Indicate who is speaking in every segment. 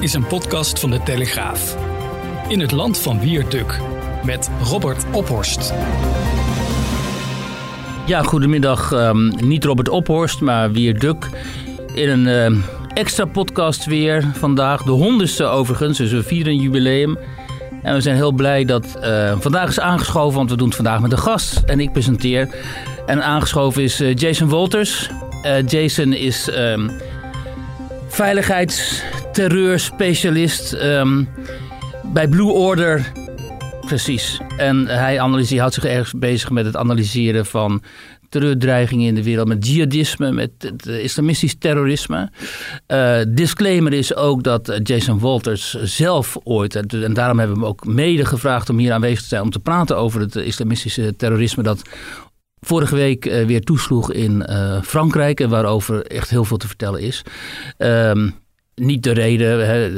Speaker 1: Is een podcast van de Telegraaf. In het land van Wierduk met Robert Ophorst.
Speaker 2: Ja, goedemiddag. Um, niet Robert Ophorst, maar Wierduk. In een uh, extra podcast weer vandaag. De honderdste overigens, dus we vieren een jubileum. En we zijn heel blij dat uh, vandaag is aangeschoven, want we doen het vandaag met een gast. En ik presenteer. En aangeschoven is uh, Jason Wolters. Jason is um, veiligheidsterreurspecialist um, bij Blue Order. Precies. En hij analyseert, houdt zich erg bezig met het analyseren van terreurdreigingen in de wereld, met jihadisme, met het islamistisch terrorisme. Uh, disclaimer is ook dat Jason Walters zelf ooit, en daarom hebben we hem ook mede gevraagd om hier aanwezig te zijn om te praten over het islamistische terrorisme dat vorige week weer toesloeg in Frankrijk en waarover echt heel veel te vertellen is. Um, niet de reden, hè,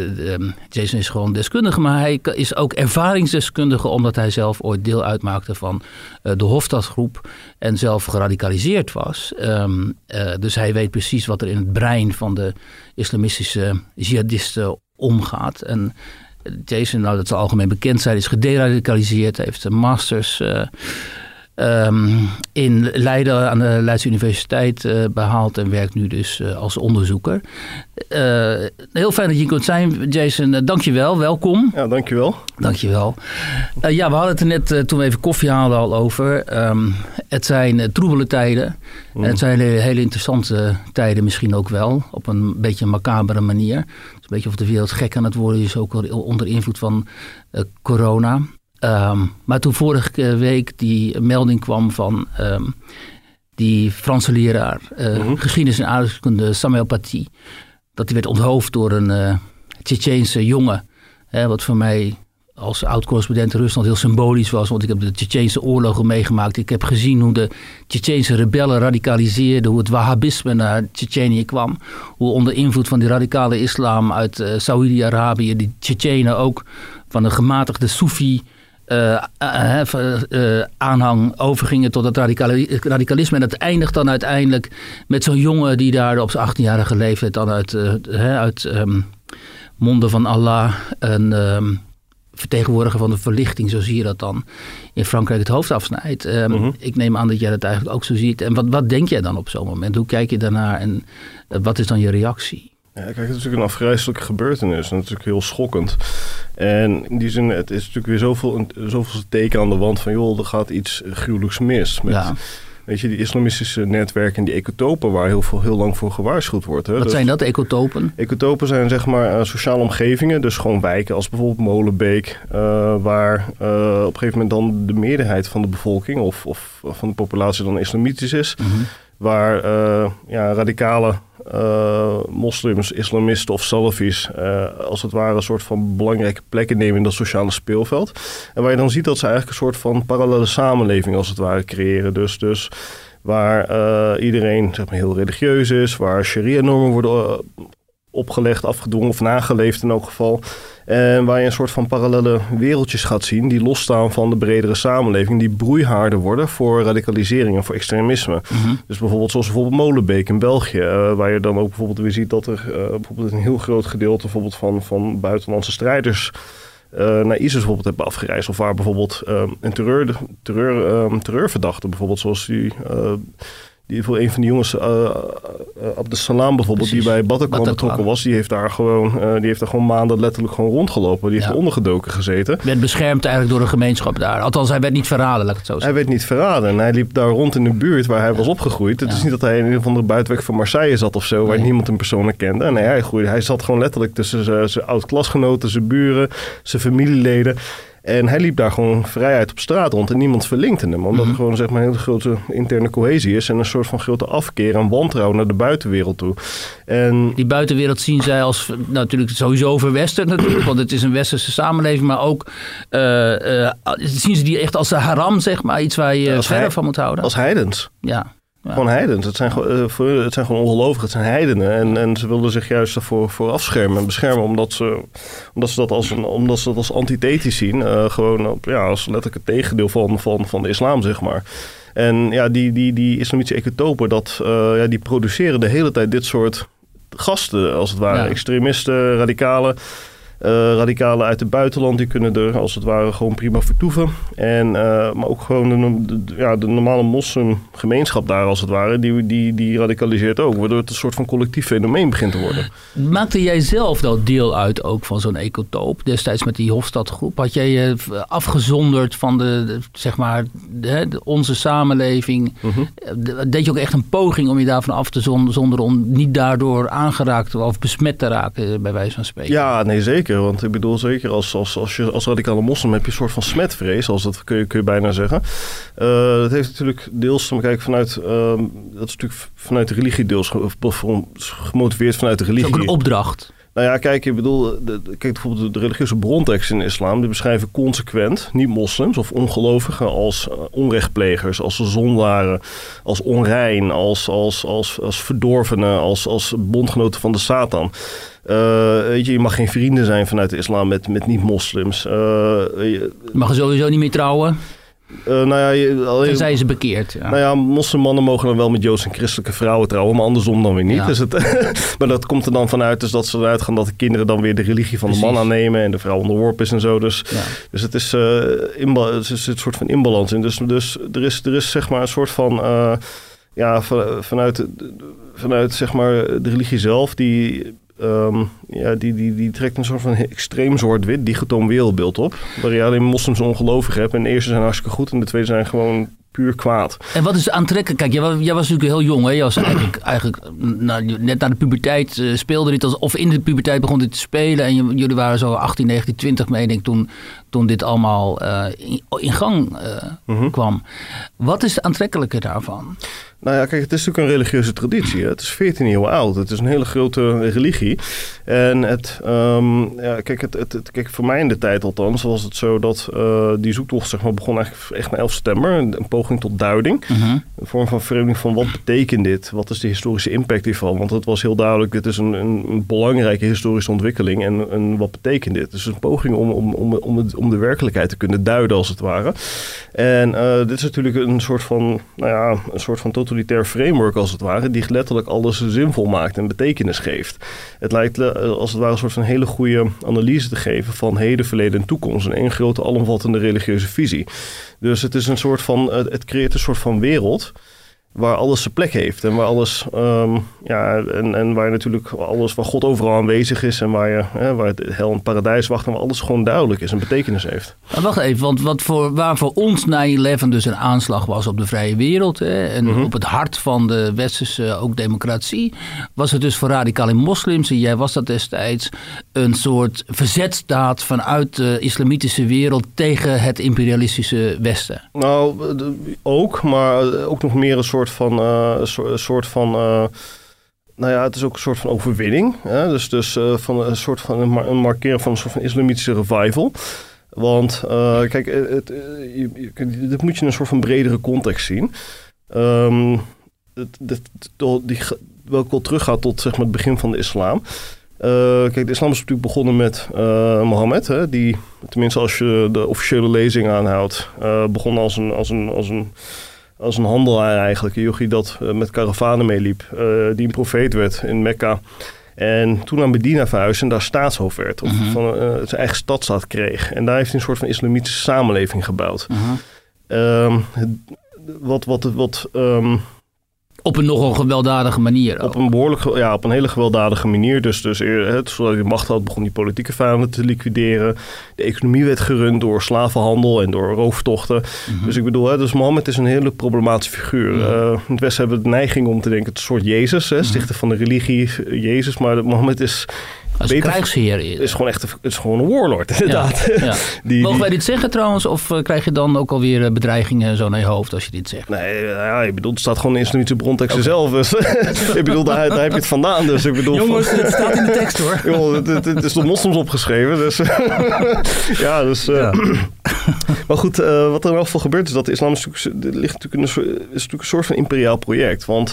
Speaker 2: Jason is gewoon deskundige, maar hij is ook ervaringsdeskundige omdat hij zelf ooit deel uitmaakte van uh, de Hofstadgroep en zelf geradicaliseerd was. Um, uh, dus hij weet precies wat er in het brein van de islamistische jihadisten omgaat. En Jason, nou dat zal algemeen bekend zijn, is gederadicaliseerd, heeft een masters... Um, in Leiden aan de Leidse Universiteit uh, behaald en werkt nu dus uh, als onderzoeker. Uh, heel fijn dat je hier kunt zijn, Jason. dank je wel, welkom.
Speaker 3: Ja, dank je wel.
Speaker 2: Dank je wel. ja, we hadden het er net toen we even koffie haalden al over. Um, het zijn troebele tijden. Mm. En het zijn hele, hele, interessante tijden misschien ook wel. Op een beetje een macabere manier. Het is een beetje of de wereld gek aan het worden is, ook onder invloed van corona. Um, maar toen vorige week die melding kwam van um, die Franse leraar uh, mm -hmm. geschiedenis en aardrijkskunde Samuel Paty, dat hij werd onthoofd door een uh, Tsjetsjeense jongen. Hè, wat voor mij als oud-correspondent in Rusland heel symbolisch was. Want ik heb de Tsjetsjeense oorlogen meegemaakt. Ik heb gezien hoe de Tsjetsjeense rebellen radicaliseerden. Hoe het Wahhabisme naar Tsjetsjenië kwam. Hoe onder invloed van die radicale islam uit uh, Saoedi-Arabië... die Tsjetsjenen ook van een gematigde Soefi... Uh, aanhang overgingen tot het radicalisme. En dat eindigt dan uiteindelijk met zo'n jongen die daar op zijn 18-jarige leeftijd dan uit, uit um, monden van Allah een um, vertegenwoordiger van de verlichting, zo zie je dat dan in Frankrijk het hoofd afsnijdt. Um, -huh. Ik neem aan dat jij dat eigenlijk ook zo ziet. En wat, wat denk jij dan op zo'n moment? Hoe kijk je daarnaar en wat is dan je reactie?
Speaker 3: Ja, kijk, het is natuurlijk een afgrijzelijke gebeurtenis. natuurlijk heel schokkend. En in die zin, het is natuurlijk weer zoveel, zoveel teken aan de wand van... joh, er gaat iets gruwelijks mis. Met, ja. Weet je, die islamistische netwerken en die ecotopen... waar heel, veel, heel lang voor gewaarschuwd wordt. Hè.
Speaker 2: Wat dus, zijn dat, ecotopen?
Speaker 3: Ecotopen zijn zeg maar uh, sociale omgevingen. Dus gewoon wijken als bijvoorbeeld Molenbeek... Uh, waar uh, op een gegeven moment dan de meerderheid van de bevolking... of, of van de populatie dan islamitisch is... Mm -hmm. Waar ja, radicale uh, moslims, islamisten of salafis uh, als het ware een soort van belangrijke plekken nemen in dat sociale speelveld. En waar je dan ziet dat ze eigenlijk een soort van parallele samenleving als het ware creëren. Dus, dus waar iedereen zeg maar, heel religieus is, waar sharia-normen worden opgelegd, afgedwongen of nageleefd in elk geval. En waar je een soort van parallele wereldjes gaat zien die losstaan van de bredere samenleving, die broeihaarden worden voor radicalisering en voor extremisme. Mm -hmm. Dus bijvoorbeeld zoals bijvoorbeeld Molenbeek in België, uh, waar je dan ook bijvoorbeeld weer ziet dat er uh, bijvoorbeeld een heel groot gedeelte bijvoorbeeld van, van buitenlandse strijders uh, naar ISIS bijvoorbeeld hebben afgereisd. Of waar bijvoorbeeld een terreur, terreur, terreurverdachte, bijvoorbeeld zoals die die voor een van die jongens, uh, Abdesalam bijvoorbeeld, Precies. die bij Bataclan betrokken was, die heeft daar gewoon, uh, die heeft daar gewoon maanden letterlijk gewoon rondgelopen. Die heeft ondergedoken gezeten.
Speaker 2: Werd beschermd eigenlijk door een gemeenschap daar. Althans, hij werd niet verraden, laat ik het zo zeggen.
Speaker 3: Hij werd niet verraden en hij liep daar rond in de buurt waar hij ja. was opgegroeid. Het ja. is niet dat hij in een of andere buitenweg van Marseille zat of zo, waar nee. niemand hem persoonlijk kende. Nee, hij groeide. Hij zat gewoon letterlijk tussen zijn oud-klasgenoten, zijn buren, zijn familieleden. En hij liep daar gewoon vrijheid op straat rond en niemand verlinkte hem. Omdat mm-hmm. er gewoon zeg maar, een hele grote interne cohesie is en een soort van grote afkeer en wantrouwen naar de buitenwereld toe. En
Speaker 2: die buitenwereld zien zij als nou, natuurlijk sowieso verwesterd natuurlijk, want het is een westerse samenleving, maar ook uh, uh, zien ze die echt als de haram, zeg maar, iets waar je verder van moet houden.
Speaker 3: Als heidens.
Speaker 2: Ja.
Speaker 3: Ja. Gewoon heidens. Het zijn, uh, het zijn gewoon ongelovigen. Het zijn heidenen. En, en ze wilden zich juist daarvoor voor afschermen en beschermen. Omdat ze, omdat ze dat als, een, omdat ze dat als antithetisch zien. Uh, gewoon ja, als letterlijk het tegendeel van, van, van de islam, zeg maar. En ja, die, die, die islamitische ecotopen, dat, uh, ja, die produceren de hele tijd dit soort gasten, als het ware.
Speaker 2: Ja.
Speaker 3: Extremisten, radicalen. Eh, radicalen uit het buitenland, die kunnen er als het ware gewoon prima vertoeven. En, eh, maar ook gewoon de, ja, de normale moslimgemeenschap daar als het ware, die, die, die radicaliseert ook. Waardoor het een soort van collectief fenomeen begint te worden.
Speaker 2: Maakte jij zelf dan deel uit ook van zo'n ecotoop destijds met die Hofstadgroep? Had jij je afgezonderd van de, de- zeg maar, de, de- onze samenleving? Eh, Deed je ook echt een poging om je daarvan af te zon- zonderen om niet daardoor aangeraakt of besmet te raken, bij wijze van spreken?
Speaker 3: Ja, nee, zeker. Want ik bedoel, zeker als, als, als je als radicale moslim heb je een soort van smetvrees, als dat kun je, kun je bijna zeggen. Eh, dat heeft natuurlijk deels te kijken vanuit, ehm, dat is natuurlijk vanuit de religie deels of gemotiveerd vanuit de
Speaker 2: Dat is
Speaker 3: religie.
Speaker 2: ook een opdracht.
Speaker 3: Nou ja, kijk, ik bedoel, de, kijk bijvoorbeeld de religieuze bronteksten in de islam, die beschrijven consequent niet-moslims of ongelovigen als eh, onrechtplegers, als zondaren, als onrein, als, als, als, als verdorvenen, als, als bondgenoten van de Satan. Eh, weet je, je mag geen vrienden zijn vanuit de islam met, met niet-moslims. Eh, je-
Speaker 2: mag sowieso niet meer trouwen,
Speaker 3: eh, nou ja, alleen,
Speaker 2: tenzij ze bekeerd. Ja.
Speaker 3: nou ja, moslimmannen mogen dan wel met Joods en christelijke vrouwen trouwen, maar andersom dan weer niet.
Speaker 2: Ja.
Speaker 3: Dus het, maar dat komt er dan vanuit dus dat ze eruit gaan dat de kinderen dan weer de religie van de man aannemen en de vrouw onderworpen is en zo. Dus,
Speaker 2: Ja.
Speaker 3: dus het is, inba- er zit een soort van inbalans in. Dus, dus er, is, er is zeg maar een soort van, eh, ja, van- vanuit, vanuit zeg maar de religie zelf, die... ehm, ja, die, die, die trekt een soort van extreem zwart-wit dichotoom wereldbeeld op. Waar je alleen moslims en ongelovigen hebt. En de eerste zijn hartstikke goed en de tweede zijn gewoon puur kwaad.
Speaker 2: En wat is aantrekkelijk? Kijk, jij, wa- jij was natuurlijk heel jong. Hè? Jij was eigenlijk, eigenlijk nou, net na de puberteit eh, speelde dit. Als, of in de puberteit begon dit te spelen. En jullie waren zo 18, 19, 20 meen ik toen, toen dit allemaal eh, in, in gang eh,
Speaker 3: Mhm.
Speaker 2: kwam. Wat is het aantrekkelijke daarvan?
Speaker 3: Nou ja, kijk, het is natuurlijk een religieuze traditie. Hè? Het is 14 eeuwen oud. Het is een hele grote religie. En het, ehm, ja, kijk, het, het, het- kijk, voor mij in de tijd althans was het zo dat eh, die zoektocht zeg maar, begon eigenlijk echt na 11 september. Een, een poging tot duiding. Een vorm van vereming van wat betekent dit? Wat is de historische impact hiervan? Want het was heel duidelijk, dit is een, een, belangrijke historische ontwikkeling. En, en wat betekent dit? Dus een poging om, om, om, om, het- om de werkelijkheid te kunnen duiden, als het ware. En eh, dit is natuurlijk een soort van, nou ja, een soort van totalitair framework, als het ware, die letterlijk alles zinvol maakt en betekenis geeft. Het lijkt eh, als het ware een soort van hele goede analyse te geven van heden, verleden en toekomst. En één grote alomvattende religieuze visie. Dus het is een soort van, het, creëert een soort van wereld waar alles zijn plek heeft en waar alles, ehm, ja, en, en waar natuurlijk alles, waar God overal aanwezig is en waar je, hè, waar het hel en paradijs wacht en waar alles gewoon duidelijk is en betekenis heeft.
Speaker 2: Maar wacht even, want wat voor, waar voor ons 9-11 dus een aanslag was op de vrije wereld... Hè, en
Speaker 3: Mhm.
Speaker 2: op het hart van de westerse ook democratie... was het dus voor radicale moslims, en jij was dat destijds... een soort verzetsdaad vanuit de islamitische wereld... tegen het imperialistische Westen.
Speaker 3: Nou, ook, maar ook nog meer een soort van, eh, een soort- van eh, nou ja, het is ook een soort van overwinning. Hè? Dus, dus eh, van een soort van een, mar- een markeren van een soort van islamitische revival. Want eh, kijk, het, eh, je- dit moet je in een soort van bredere context zien. Ehm het, die, welke al teruggaat tot zeg maar, het begin van de islam. Eh, kijk, de islam is natuurlijk begonnen met eh, Mohammed, hè, die, tenminste als je de officiële lezing aanhoudt, eh, begon als een, als, een, als, een, als een handelaar eigenlijk. Een jochie dat eh, met karavanen meeliep, eh, die een profeet werd in Mekka. En toen naar Medina verhuisde en daar staatshoofd werd. Of
Speaker 2: Mhm.
Speaker 3: van eh, zijn eigen stadstaat kreeg. En daar heeft hij een soort van islamitische samenleving gebouwd. Ehm, het- wat, wat, wat ehm,
Speaker 2: Op een nogal gewelddadige manier.
Speaker 3: op een behoorlijk, ja, op een hele gewelddadige manier. Dus, dus hè, zodat hij de macht had, begon die politieke vijanden te liquideren. De economie werd gerund door slavenhandel en door rooftochten. Dus ik bedoel, hè, dus Mohammed is een hele problematische figuur.
Speaker 2: Mhm.
Speaker 3: Eh, in het Westen hebben we de neiging om te denken, het een soort Jezus, hè, stichter van de religie, Jezus. Maar Mohammed is,
Speaker 2: Als
Speaker 3: beter-
Speaker 2: krijgsheer.
Speaker 3: is, gewoon echt is gewoon een warlord, inderdaad.
Speaker 2: Ja.
Speaker 3: Die,
Speaker 2: Mogen wij dit zeggen trouwens? Of eh, krijg je dan ook alweer eh, bedreigingen zo naar je hoofd als je dit zegt?
Speaker 3: Nee, ja, ik bedoel, het staat gewoon in de islamitische bronteksten zelf. Dus ik bedoel, daar, daar heb je het vandaan. Dus ik bedoel, van-
Speaker 2: het staat in de tekst hoor.
Speaker 3: Joh, het, het- het is door moslims opgeschreven. Dus ja, dus. eh, maar goed, eh, wat er in elk geval gebeurt is dat de islam is natuurlijk, ligt natuurlijk een, is natuurlijk een soort van imperiaal project. Want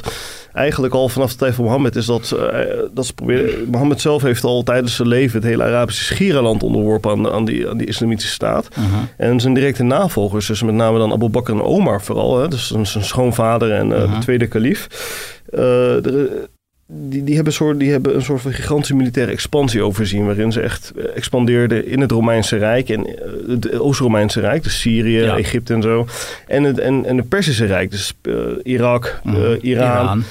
Speaker 3: eigenlijk al vanaf de tijd van Mohammed is dat, eh, dat ze proberen. Mohammed zelf heeft al tijdens zijn leven het hele Arabische schiereiland onderworpen aan, aan, die, aan die islamitische staat. En zijn directe navolgers, dus met name dan Abu Bakr en Omar vooral, hè, dus zijn, zijn schoonvader en eh,
Speaker 2: Mhm.
Speaker 3: de tweede kalif. Die, die, hebben soort, die hebben een soort van gigantische militaire expansie overzien. Waarin ze echt eh, expandeerden in het Romeinse Rijk en eh, het Oost-Romeinse Rijk, dus Syrië,
Speaker 2: Ja.
Speaker 3: Egypte en zo. En het, en, en het Persische Rijk, dus eh, Irak,
Speaker 2: Mhm.
Speaker 3: Iran,
Speaker 2: Iran.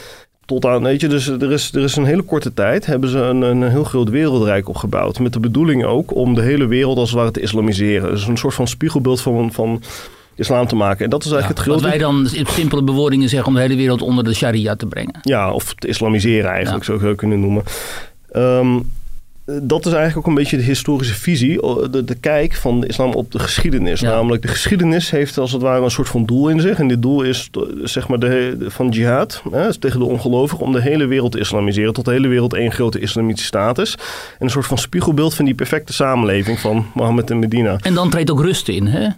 Speaker 3: tot aan, weet je, dus er is, er is een hele korte tijd hebben ze een, een heel groot wereldrijk opgebouwd. Met de bedoeling ook om de hele wereld als het ware te islamiseren. Dus een soort van spiegelbeeld van, van islam te maken. En dat is eigenlijk
Speaker 2: Ja,
Speaker 3: het
Speaker 2: wat
Speaker 3: grote...
Speaker 2: wij dan in simpele bewoordingen zeggen om de hele wereld onder de sharia te brengen.
Speaker 3: Ja, of te islamiseren eigenlijk,
Speaker 2: Ja.
Speaker 3: zou het kunnen noemen. Ehm, dat is eigenlijk ook een beetje de historische visie, de, de kijk van de islam op de geschiedenis.
Speaker 2: Ja.
Speaker 3: Namelijk, de geschiedenis heeft als het ware een soort van doel in zich. En dit doel is eh, zeg maar de, de- van jihad, hè, is tegen de ongelovigen, om de hele wereld te islamiseren. Tot de hele wereld één grote islamitische staat is. En een soort van spiegelbeeld van die perfecte samenleving van Mohammed en Medina.
Speaker 2: En dan treedt ook rust in, hè?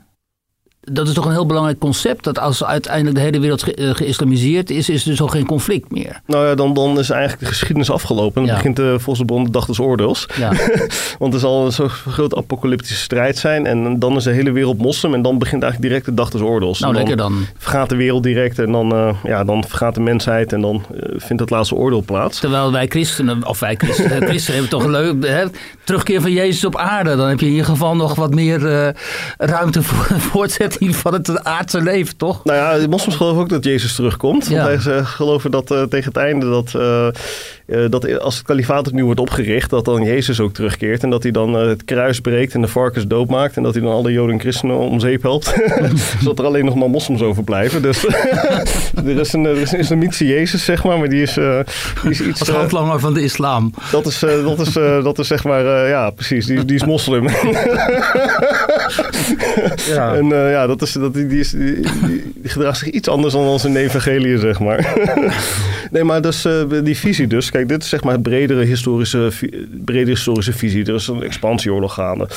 Speaker 2: Dat is toch een heel belangrijk concept. Dat als uiteindelijk de hele wereld ge- eh, geïslamiseerd is, is er dus al geen conflict meer.
Speaker 3: Nou ja, dan, dan is eigenlijk de geschiedenis afgelopen. En dan
Speaker 2: Ja.
Speaker 3: begint de, volgens de bron de dag des oordeels.
Speaker 2: Ja,
Speaker 3: Want er zal een zo'n groot apocalyptische strijd zijn. En dan is de hele wereld moslim. En dan begint eigenlijk direct de dag des oordeels.
Speaker 2: nou
Speaker 3: En
Speaker 2: lekker
Speaker 3: dan.
Speaker 2: dan.
Speaker 3: Vergaat de wereld direct. En dan, eh, ja, dan vergaat de mensheid. En dan eh, vindt het laatste oordeel plaats.
Speaker 2: Terwijl wij christenen, of wij christenen, christenen hebben toch een leuk hè, terugkeer van Jezus op aarde. Dan heb je in ieder geval nog wat meer ruimte voor een voortzetting van het aardse leven, toch?
Speaker 3: Nou ja, de moslims geloven ook dat Jezus terugkomt.
Speaker 2: Ja.
Speaker 3: Want zij geloven dat eh, tegen het einde dat, eh, dat als het kalifaat opnieuw wordt opgericht, dat dan Jezus ook terugkeert. En dat hij dan eh, het kruis breekt en de varkens doodmaakt. En dat hij dan alle Joden en christenen om zeep helpt. Zodat er alleen nog maar moslims overblijven. Dus er, is een, er is een islamitische Jezus, zeg maar. Maar die is, eh, die is iets...
Speaker 2: Als handlanger van de islam.
Speaker 3: dat is, dat is, dat is zeg maar, ja, precies. Die, die is moslim.
Speaker 2: Ja.
Speaker 3: En ja, dat is, dat, die, die, is, die, die- die gedraagt zich iets anders dan onze in evangelie, zeg maar. nee, maar dus, die visie dus. Kijk, dit is zeg maar het bredere historische, brede historische visie. Er is een expansieoorlog gaande.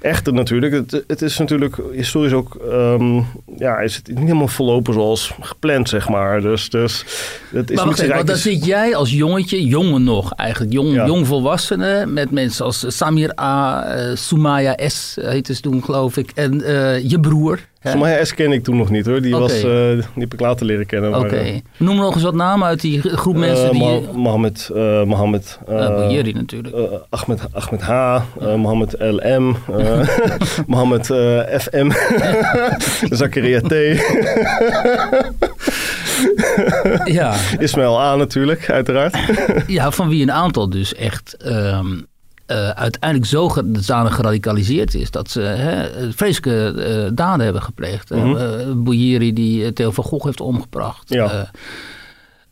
Speaker 3: Echter natuurlijk, het, het is natuurlijk historisch ook... ehm, ja, is het niet helemaal verlopen zoals gepland, zeg maar. Dus, dus het is
Speaker 2: Maar wacht want dan zit jij als jongetje, jongen nog eigenlijk, jong,
Speaker 3: Ja.
Speaker 2: met mensen als Samir A, eh, Soumaya S, heette ze toen geloof ik, en eh, je broer.
Speaker 3: Somaya S ken ik toen nog niet hoor. Die, was, eh, die heb ik later leren kennen.
Speaker 2: Oké.
Speaker 3: maar, eh,
Speaker 2: Noem nog eens wat namen uit die groep mensen
Speaker 3: eh,
Speaker 2: die...
Speaker 3: Moha- Mohammed, Mohammed
Speaker 2: Uh, Bouyeri natuurlijk.
Speaker 3: Ahmed, Ahmed H, eh, Mohammed LM, Mohammed FM, Zakaria T,
Speaker 2: ja.
Speaker 3: Ismail A natuurlijk, uiteraard.
Speaker 2: ja, van wie een aantal dus echt ehm, eh, uiteindelijk zo zodanig geradicaliseerd is... dat ze hè, vreselijke eh, daden hebben gepleegd. Bouyeri die Theo van Gogh heeft omgebracht.
Speaker 3: Ja.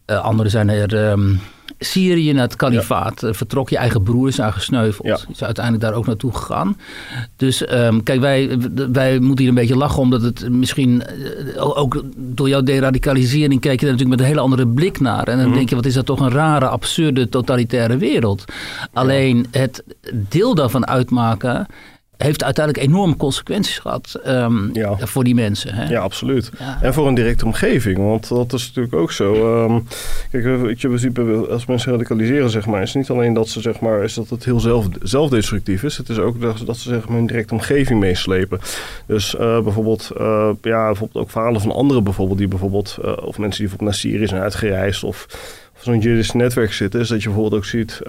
Speaker 2: Anderen zijn er... ehm, Syrië naar het kalifaat. Eh, vertrok je eigen broer is daar gesneuveld.
Speaker 3: Ja.
Speaker 2: Is uiteindelijk daar ook naartoe gegaan. Dus ehm, kijk, wij, wij moeten hier een beetje lachen omdat het misschien eh, ook door jouw deradicalisering kijk je er natuurlijk met een hele andere blik naar. En dan denk je, wat is dat toch een rare, absurde, totalitaire wereld. Alleen het deel daarvan uitmaken heeft uiteindelijk enorme consequenties gehad ehm,
Speaker 3: Ja.
Speaker 2: voor die mensen. Hè?
Speaker 3: Ja, absoluut.
Speaker 2: Ja.
Speaker 3: En voor een directe omgeving, want dat is natuurlijk ook zo. Ehm, kijk, je, als mensen radicaliseren, zeg maar, is het niet alleen dat ze, zeg maar, is dat het heel zelf, zelfdestructief is. Het is ook dat, dat ze, zeg maar, een directe omgeving meeslepen. Dus eh, bijvoorbeeld, eh, ja, bijvoorbeeld ook verhalen van anderen, bijvoorbeeld, die bijvoorbeeld, eh, of mensen die bijvoorbeeld naar Syrië zijn uitgereisd, of zo'n Jiddisch netwerk zitten, is dat je bijvoorbeeld ook ziet,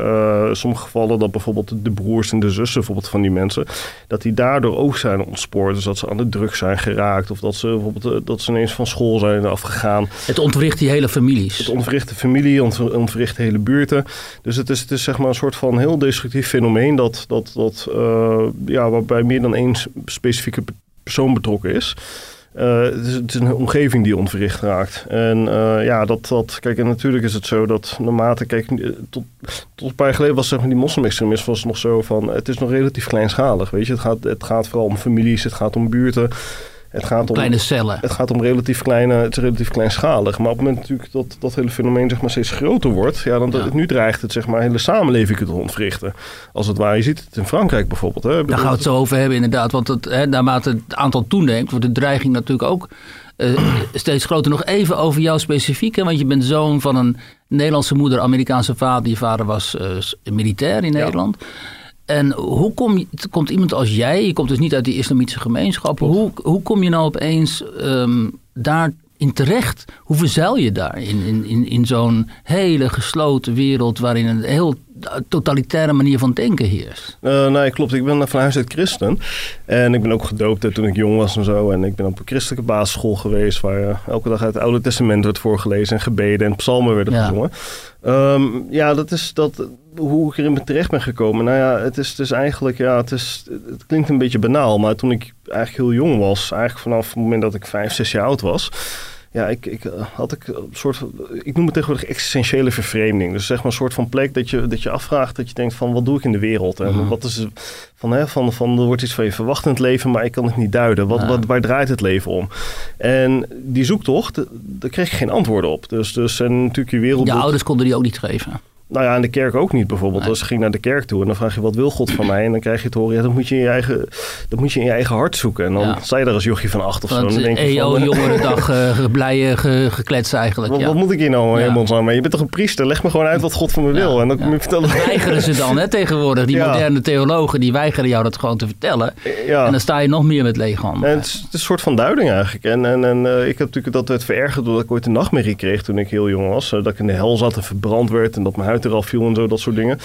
Speaker 3: in sommige gevallen dat bijvoorbeeld de broers en de zussen bijvoorbeeld van die mensen, dat die daardoor ook zijn ontspoord. Dus dat ze aan de drugs zijn geraakt, of dat ze bijvoorbeeld eh, dat ze ineens van school zijn afgegaan.
Speaker 2: Het ontwricht die hele families.
Speaker 3: Het ontwricht de familie, ont- ontwricht de hele buurten. Dus het is, het is zeg maar een soort van heel destructief fenomeen dat, dat, dat eh, ja, waarbij meer dan één specifieke pe- persoon betrokken is. Eh, het, is een omgeving die ontwricht raakt. En eh, ja, dat, dat, kijk, en natuurlijk is het zo dat naarmate, kijk, eh, tot, tot een paar jaar geleden was zeg maar die moslimextremisme was nog zo van, het is nog relatief kleinschalig, weet je. Het gaat, het gaat vooral om families, het gaat om buurten. Het gaat om,
Speaker 2: Kleine cellen.
Speaker 3: het gaat om relatief kleine, het is relatief kleinschalig. Maar op het moment natuurlijk dat dat hele fenomeen zeg maar steeds groter wordt, ja, dan
Speaker 2: Ja.
Speaker 3: nu dreigt het zeg maar hele samenleving te ontwrichten. Als het ware, je ziet het in Frankrijk bijvoorbeeld. Hè.
Speaker 2: Daar gaan we het zo over hebben inderdaad. Want het, hè, naarmate het aantal toeneemt, wordt de dreiging natuurlijk ook eh, steeds groter. Nog even over jou specifiek. Hè, want je bent zoon van een Nederlandse moeder, Amerikaanse vader. Je vader was eh, militair in
Speaker 3: Ja.
Speaker 2: En hoe kom je, komt iemand als jij, je komt dus niet uit die islamitische gemeenschap. Hoe, hoe kom je nou opeens ehm, daar in terecht? Hoe verzeil je daar in, in, in, in zo'n hele gesloten wereld waarin een heel totalitaire manier van denken heerst?
Speaker 3: Uh, nee, klopt. Ik ben van huis uit christen. En ik ben ook gedoopt toen ik jong was en zo. En ik ben op een christelijke basisschool geweest... waar uh, elke dag uit het Oude Testament werd voorgelezen... en gebeden en psalmen werden ja. gezongen. Um, ja, dat is dat, hoe ik erin terecht ben gekomen. Nou ja, het is dus eigenlijk... Ja, het, is, het klinkt een beetje banaal... maar toen ik eigenlijk heel jong was... eigenlijk vanaf het moment dat ik vijf, zes jaar oud was ja, ik, ik had ik een soort, ik noem het tegenwoordig existentiële vervreemding. Dus zeg maar een soort van plek dat je, dat je afvraagt, dat je denkt van wat doe ik in de wereld? En mm. wat is van, hè, van, van er wordt iets van je verwacht in het leven, maar ik kan het niet duiden. Wat, wat, waar draait het leven om? En die zoektocht, daar kreeg je geen antwoorden op. Dus, dus en natuurlijk je wereld.
Speaker 2: Je ouders konden die ook niet geven.
Speaker 3: Nou ja, in de kerk ook niet bijvoorbeeld. Als je ging naar de kerk toe en dan vraag je wat wil God van mij? En dan krijg je te horen, ja, dat moet je in je eigen, dat moet je in je eigen hart zoeken. En dan ja. sta je daar als jochie van acht of zo. En dan denk je
Speaker 2: EO
Speaker 3: van,
Speaker 2: jongere dag uh, blij uh, gekletst eigenlijk.
Speaker 3: Wat,
Speaker 2: ja.
Speaker 3: wat, moet ik hier nou helemaal ja. aan? Je bent toch een priester? Leg me gewoon uit wat God van me wil. En dan vertellen.
Speaker 2: Dat weigeren ze dan hè, tegenwoordig. Die moderne theologen die weigeren jou dat gewoon te vertellen. En dan sta je nog meer met lege handen.
Speaker 3: Het is, het, is, een soort van duiding eigenlijk. En, en, en uh, ik heb natuurlijk dat werd verergerd doordat ik ooit een nachtmerrie kreeg toen ik heel jong was. dat ik in de hel zat en verbrand werd en dat mijn huid eraf viel en zo dat soort dingen.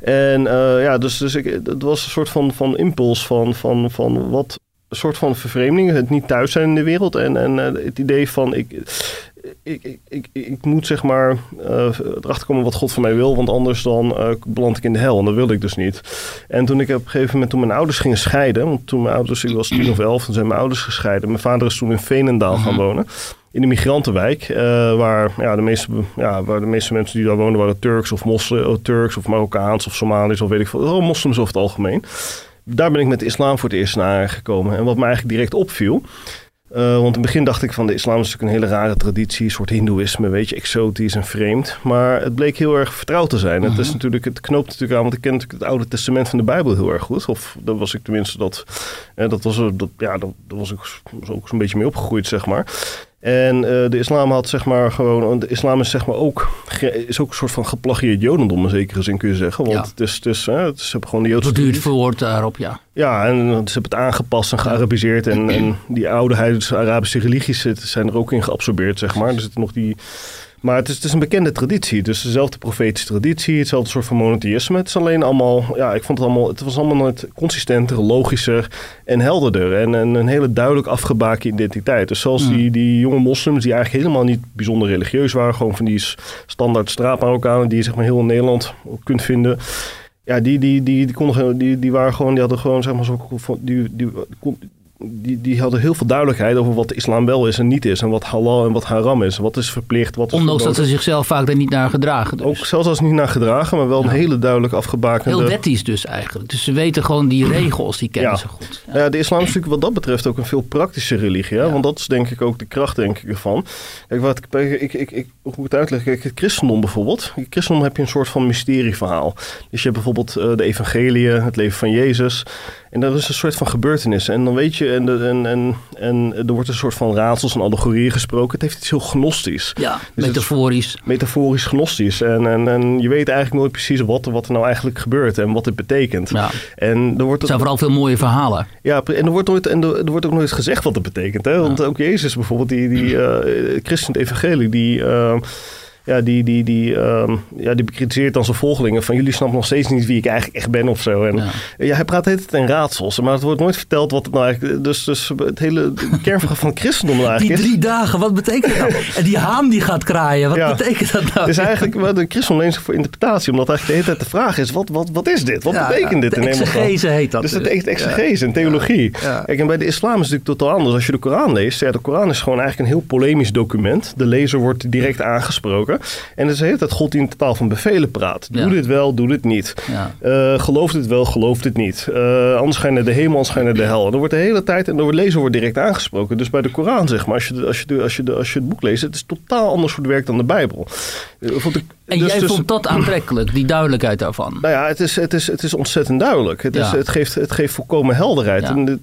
Speaker 3: En uh, ja, dus, dus ik, het was een soort van, van impuls van, van, van wat een soort van vervreemding, het niet thuis zijn in de wereld en, en uh, het idee van ik, ik, ik, ik, ik moet zeg maar uh, erachter komen wat God van mij wil, want anders dan uh, beland ik in de hel en dat wilde ik dus niet. En toen ik op een gegeven moment, toen mijn ouders gingen scheiden, want toen mijn ouders, ik was tien of elf, toen zijn mijn ouders gescheiden. Mijn vader is toen in Veenendaal gaan wonen in de migrantenwijk, uh, waar, ja, de meeste, ja, waar de meeste mensen die daar wonen waren Turks of moslim, Turks of Marokkaans of Somalisch of weet ik veel, moslims over het algemeen. Daar ben ik met de islam voor het eerst naar gekomen. En wat me eigenlijk direct opviel, uh, want in het begin dacht ik van de islam is natuurlijk een hele rare traditie, een soort hindoeïsme, weet je, exotisch en vreemd. Maar het bleek heel erg vertrouwd te zijn. Uh -huh. Het, is natuurlijk, het knoopt natuurlijk aan, want ik ken natuurlijk het Oude Testament van de Bijbel heel erg goed. Of dat was ik tenminste, dat, uh, dat, was, dat, ja, dat, dat was ik ook zo'n beetje mee opgegroeid, zeg maar. En uh, de islam had zeg maar gewoon, de islam is zeg maar ook, is ook een soort van geplagieerd jodendom in zekere zin kun je zeggen. Want ja. het is, het is, hè, het is, hebben gewoon de Joodse...
Speaker 2: Beduurd verwoord daarop, ja.
Speaker 3: Ja, en ze hebben het aangepast en gearabiseerd. En, en die oude Arabische religies zijn er ook in geabsorbeerd, zeg maar. Er zitten nog die maar het is, het is, een bekende traditie. Dus dezelfde profetische traditie, hetzelfde soort van monotheïsme. Het is alleen allemaal, ja, ik vond het allemaal, het was allemaal nooit consistenter, logischer en helderder. En, en een hele duidelijk afgebaken identiteit. Dus zoals die, die jonge moslims, die eigenlijk helemaal niet bijzonder religieus waren. Gewoon van die standaard straatmarokkanen die je zeg maar heel in Nederland kunt vinden. Ja, die, die, die, die, konden, die, die waren gewoon, die hadden gewoon zeg maar zo, die, die, die die, die hadden heel veel duidelijkheid over wat de islam wel is en niet is. En wat halal en wat haram is. Wat is verplicht, wat is
Speaker 2: Ondanks dat ze zichzelf vaak er niet naar gedragen. Dus.
Speaker 3: Ook zelfs als niet naar gedragen, maar wel een hele duidelijk afgebakende...
Speaker 2: Heel wettisch dus eigenlijk. Dus ze weten gewoon die regels, die kennen
Speaker 3: ja.
Speaker 2: ze goed.
Speaker 3: Ja. de islam is natuurlijk wat dat betreft ook een veel praktische religie. Hè? Want dat is denk ik ook de kracht denk ik ervan. Kijk, wat ik, ik, ik, ik, hoe ik het uitleg, kijk, het christendom bijvoorbeeld. In het christendom heb je een soort van mysterieverhaal. Dus je hebt bijvoorbeeld uh, de evangelie, het leven van Jezus... En dat is een soort van gebeurtenis. En dan weet je, en, en, en, en er wordt een soort van raadsels en allegorieën gesproken. Het heeft iets heel gnostisch.
Speaker 2: Ja, dus metaforisch.
Speaker 3: Metaforisch gnostisch. En, en, en je weet eigenlijk nooit precies wat, wat er nou eigenlijk gebeurt en wat het betekent.
Speaker 2: Ja.
Speaker 3: En er wordt
Speaker 2: het zijn vooral veel mooie verhalen.
Speaker 3: Ja, en er wordt, nooit, en er, er wordt ook nooit gezegd wat het betekent. Hè? Want ja. ook Jezus bijvoorbeeld, die, die uh, christen evangelie, die... Uh, ja, die, die, die, um, ja, die bekritiseert dan zijn volgelingen van jullie snappen nog steeds niet wie ik eigenlijk echt ben of zo. En ja, ja hij praat het in raadsels, maar het wordt nooit verteld wat het nou eigenlijk... Dus, dus het hele kernvraag van het christendom eigenlijk
Speaker 2: Die drie dagen, wat betekent dat? en die haan die gaat kraaien, wat ja. betekent dat nou?
Speaker 3: Het is eigenlijk wat de christendom leent zich voor interpretatie, omdat eigenlijk de hele tijd de vraag is, wat, wat, wat is dit? Wat ja, betekent dit?
Speaker 2: De exegese heet dat.
Speaker 3: Dus dat is exegese en theologie. Kijk, en bij de islam is het natuurlijk totaal anders. Als je de Koran leest, ja, de Koran is gewoon eigenlijk een heel polemisch document. De lezer wordt direct aangesproken. En het is de hele tijd God die in totaal van bevelen praat. Doe ja. dit wel, doe dit niet.
Speaker 2: Ja.
Speaker 3: Uh, geloof dit wel, geloof dit niet. Uh, anders ga je naar de hemel, anders ga je naar de hel. En er wordt de hele tijd, en de lezer wordt direct aangesproken. Dus bij de Koran, zeg maar, als je, als je, als je, als je het boek leest, het is totaal anders soort werk dan de Bijbel.
Speaker 2: En dus, jij dus, vond dat aantrekkelijk, die duidelijkheid daarvan?
Speaker 3: Nou ja, het is, het is, het is ontzettend duidelijk. Het, is, het, geeft, het geeft volkomen helderheid.
Speaker 2: Ja.
Speaker 3: En, de,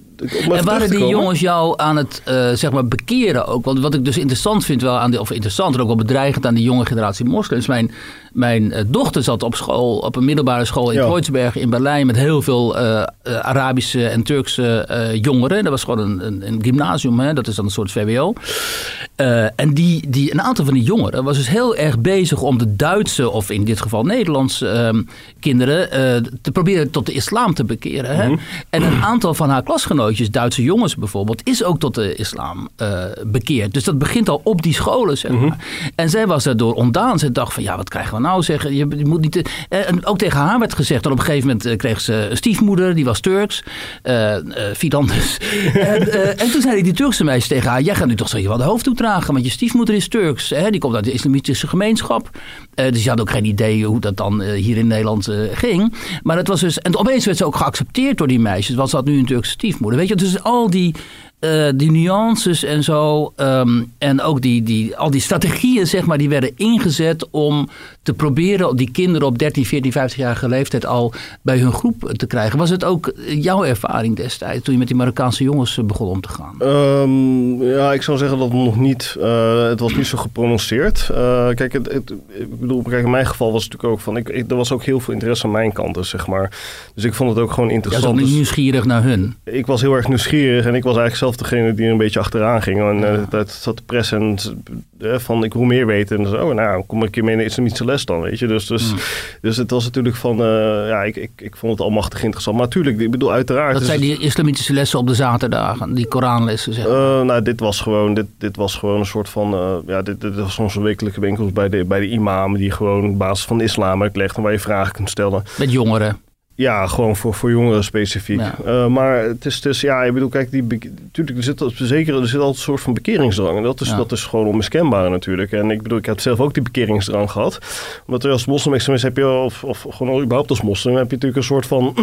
Speaker 2: en waren die jongens jou aan het uh, zeg maar bekeren ook? Want wat ik dus interessant vind, wel aan die, of interessant en ook wel bedreigend aan die jonge generatie moslims. Mijn, mijn uh, dochter zat op school, op een middelbare school in ja. Kreuzberg in Berlijn met heel veel uh, Arabische en Turkse jongeren. Dat was gewoon een, een, een gymnasium, hè? dat is dan een soort VWO. Uh, en die, die, een aantal van die jongeren was dus heel erg bezig om de Duitse, of in dit geval Nederlandse uh, kinderen, te proberen tot de islam te bekeren. Hè? Mm -hmm. En een aantal van haar klasgenootjes, Duitse jongens bijvoorbeeld, is ook tot de islam bekeerd. Dus dat begint al op die scholen, zeg maar. Mm -hmm. En zij was daardoor ontdaan. Ze dacht van, ja, wat krijgen we nou zeggen? Je, je moet niet... en ook tegen haar werd gezegd, dat op een gegeven moment kreeg ze een stiefmoeder, die was Turks. Dus. en, en toen zeiden die Turkse meisjes tegen haar, jij gaat nu toch zo je wel de hoofd toedragen, want je stiefmoeder is Turks. Hè? Die komt uit de islamitische gemeenschap. Uh, dus je had ook geen idee hoe dat dan uh, hier in Nederland uh, ging. Maar het was dus. En opeens werd ze ook geaccepteerd door die meisjes. Want ze had nu een Turkse stiefmoeder. Weet je, dus al die uh, die nuances en zo. Um, en ook die, die, al die strategieën, zeg maar, die werden ingezet om te proberen die kinderen op 13, 14, 15-jarige leeftijd al bij hun groep te krijgen. Was het ook jouw ervaring destijds toen je met die Marokkaanse jongens begon om te gaan?
Speaker 3: Um, ja, ik zou zeggen dat nog niet. Uh, het was niet zo geprononceerd. Uh, kijk, het, het, ik bedoel, kijk, in mijn geval was het natuurlijk ook van. Ik, ik, er was ook heel veel interesse aan mijn kant, dus zeg maar. Dus ik vond het ook gewoon interessant.
Speaker 2: Je was ook nieuwsgierig naar hun.
Speaker 3: Ik was heel erg nieuwsgierig en ik was eigenlijk zelf degene die er een beetje achteraan ging. En uh, dat zat de press en uh, van ik wil meer weten. En zo, nou, kom een keer mee de islamitische les dan, weet je. Dus, dus, mm. dus het was natuurlijk van, uh, ja, ik, ik, ik vond het almachtig interessant. Maar natuurlijk, ik bedoel, uiteraard.
Speaker 2: Dat zijn die islamitische lessen op de zaterdagen, die Koranlessen, zeg
Speaker 3: maar. nou, dit was gewoon, dit, dit was gewoon een soort van, ja, dit, dit was onze wekelijke winkels bij de, bij de imam, die gewoon op basis van de islam uitlegden, waar je vragen kunt stellen.
Speaker 2: Met jongeren.
Speaker 3: Ja, gewoon voor, voor jongeren specifiek. Ja. Uh, maar het is dus, ja, ik bedoel, kijk, die, natuurlijk, er zit, zeker, er zit altijd een soort van bekeringsdrang. En dat is, ja. dat is gewoon onmiskenbaar natuurlijk. En ik bedoel, ik heb zelf ook die bekeringsdrang gehad. Omdat er als moslim-extremist heb je, of, of gewoon überhaupt als moslim, heb je natuurlijk een soort van